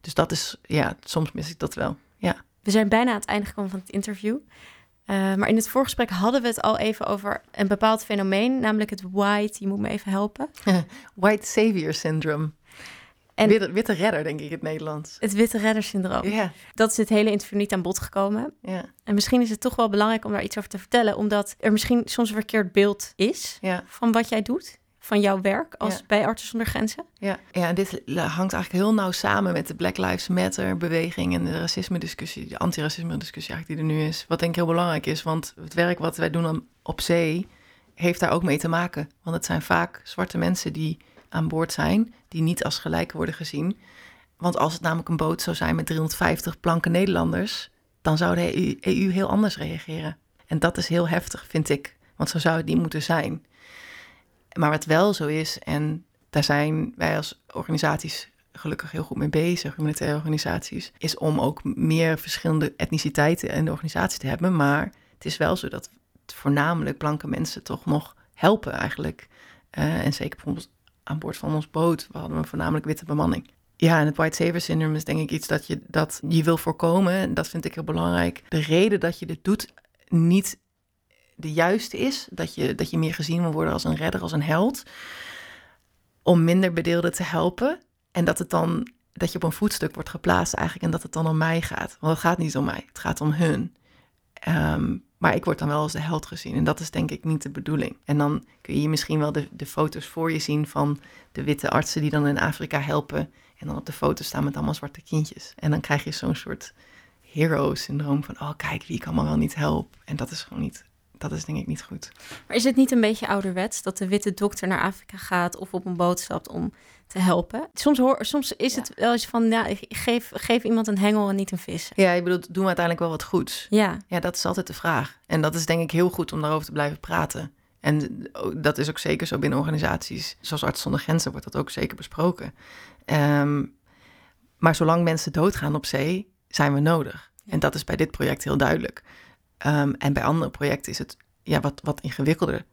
Dus dat is, ja, soms mis ik dat wel. Ja. We zijn bijna aan het einde gekomen van het interview. Eh, maar in het voorgesprek hadden we het al even over een bepaald fenomeen, namelijk het white. Je moet me even helpen. (laughs) White Savior Syndrome. En- witte, witte redder, denk ik in het Nederlands. Het witte reddersyndroom. Ja, Dat is het hele interview niet aan bod gekomen. ja, En misschien is het toch wel belangrijk om daar iets over te vertellen, omdat er misschien soms een verkeerd beeld is van wat jij doet, van jouw werk als Ja. bij Artsen zonder Grenzen. Ja, ja, en dit hangt eigenlijk heel nauw samen met de Black Lives Matter beweging en de racisme discussie, de antiracisme discussie eigenlijk die er nu is. Wat denk ik heel belangrijk is, want het werk wat wij doen op zee heeft daar ook mee te maken. Want het zijn vaak zwarte mensen die aan boord zijn, die niet als gelijk worden gezien. Want als het namelijk een boot zou zijn met 350 blanke Nederlanders, dan zou de EU, EU heel anders reageren. En dat is heel heftig, vind ik. Want zo zou het niet moeten zijn. Maar wat wel zo is, en daar zijn wij als organisaties gelukkig heel goed mee bezig, humanitaire organisaties, is om ook meer verschillende etniciteiten in de organisatie te hebben. Maar het is wel zo dat voornamelijk blanke mensen toch nog helpen eigenlijk. Uh, en zeker bijvoorbeeld aan boord van ons boot, we hadden we voornamelijk witte bemanning. Ja, en het white savior syndrome is denk ik iets dat je, dat je wil voorkomen. En dat vind ik heel belangrijk. De reden dat je dit doet niet de juiste is. Dat je, dat je meer gezien wil worden als een redder, als een held. Om minder bedeelden te helpen. En dat het dan dat je op een voetstuk wordt geplaatst eigenlijk. En dat het dan om mij gaat. Want het gaat niet om mij. Het gaat om hun. Ehm, maar ik word dan wel als de held gezien. En dat is denk ik niet de bedoeling. En dan kun je misschien wel de, de foto's voor je zien van de witte artsen die dan in Afrika helpen. En dan op de foto staan met allemaal zwarte kindjes. En dan krijg je zo'n soort hero-syndroom van, oh kijk, wie ik allemaal wel niet help. En dat is gewoon niet, dat is denk ik niet goed. Maar is het niet een beetje ouderwets dat de witte dokter naar Afrika gaat of op een boot stapt om te helpen? Soms, hoor, soms is het wel eens van, ja, geef, geef iemand een hengel en niet een vis. Ja, je bedoelt, doen we uiteindelijk wel wat goeds? Ja. Ja, dat is altijd de vraag. En dat is denk ik heel goed om daarover te blijven praten. En dat is ook zeker zo binnen organisaties. Zoals Arts zonder Grenzen wordt dat ook zeker besproken. Ehm, maar zolang mensen doodgaan op zee, zijn we nodig. En dat is bij dit project heel duidelijk. Ehm, en bij andere projecten is het ja, wat, wat ingewikkelder.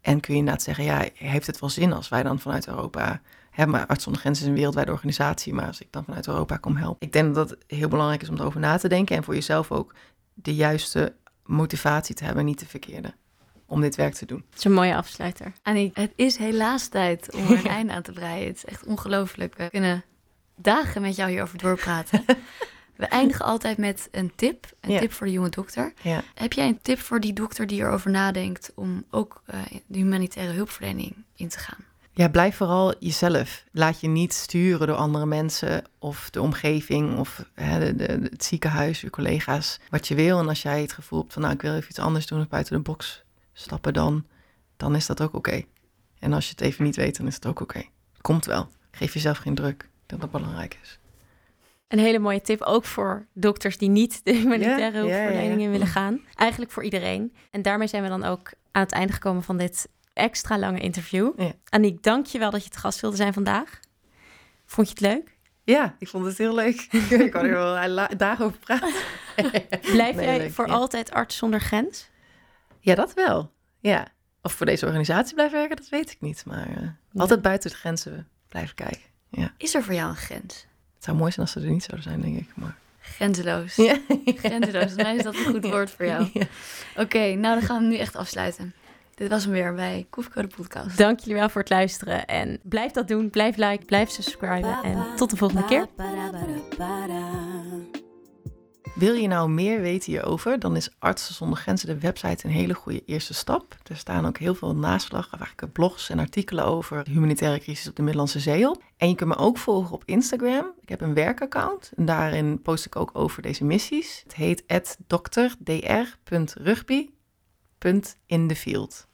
En kun je inderdaad zeggen, ja, heeft het wel zin als wij dan vanuit Europa... Hè, maar Arts zonder Grenzen is een wereldwijde organisatie, maar als ik dan vanuit Europa kom helpen. Ik denk dat het heel belangrijk is om erover na te denken en voor jezelf ook de juiste motivatie te hebben, niet de verkeerde om dit werk te doen. Het is een mooie afsluiter. Annie, het is helaas tijd om er een (laughs) einde aan te breien. Het is echt ongelooflijk. We kunnen dagen met jou hierover doorpraten. (laughs) We eindigen altijd met een tip. Een tip voor de jonge dokter. Ja. Heb jij een tip voor die dokter die erover nadenkt om ook uh, de humanitaire hulpverlening in te gaan? Ja, blijf vooral jezelf. Laat je niet sturen door andere mensen of de omgeving of hè, de, de, het ziekenhuis, je collega's, wat je wil. En als jij het gevoel hebt van nou, ik wil even iets anders doen of buiten de box stappen, dan, dan is dat ook oké. En als je het even niet weet, dan is het ook oké. Komt wel. Geef jezelf geen druk. Ik denk dat dat belangrijk is. Een hele mooie tip ook voor dokters die niet de humanitaire hulpverlening in willen gaan. Eigenlijk voor iedereen. En daarmee zijn we dan ook aan het einde gekomen van dit extra lange interview. Aniek, dank je wel dat je het gast wilde zijn vandaag. Vond je het leuk? Ja, ik vond het heel leuk. (laughs) ik kan er wel dagen over praten. (laughs) Blijf jij voor altijd arts zonder grens? Ja, dat wel. Ja. Of voor deze organisatie blijven werken, dat weet ik niet. Maar uh, altijd buiten de grenzen blijven kijken. Ja. Is er voor jou een grens? Het zou mooi zijn als ze er niet zouden zijn, denk ik. Maar... Grenzeloos. Ja. Grenzeloos. Volgens mij is dat een goed woord voor jou. Ja. Oké, nou dan gaan we nu echt afsluiten. Dit was hem weer bij Koffiecode Podcast. Dank jullie wel voor het luisteren. En blijf dat doen. Blijf liken, blijf subscriben. En tot de volgende keer. Wil je nou meer weten hierover, dan is Artsen zonder Grenzen de website een hele goede eerste stap. Er staan ook heel veel naslag, eigenlijk blogs en artikelen over de humanitaire crisis op de Middellandse Zee op. En je kunt me ook volgen op Instagram. Ik heb een werkaccount en daarin post ik ook over deze missies. Het heet dokterdr.rugby.inthefield.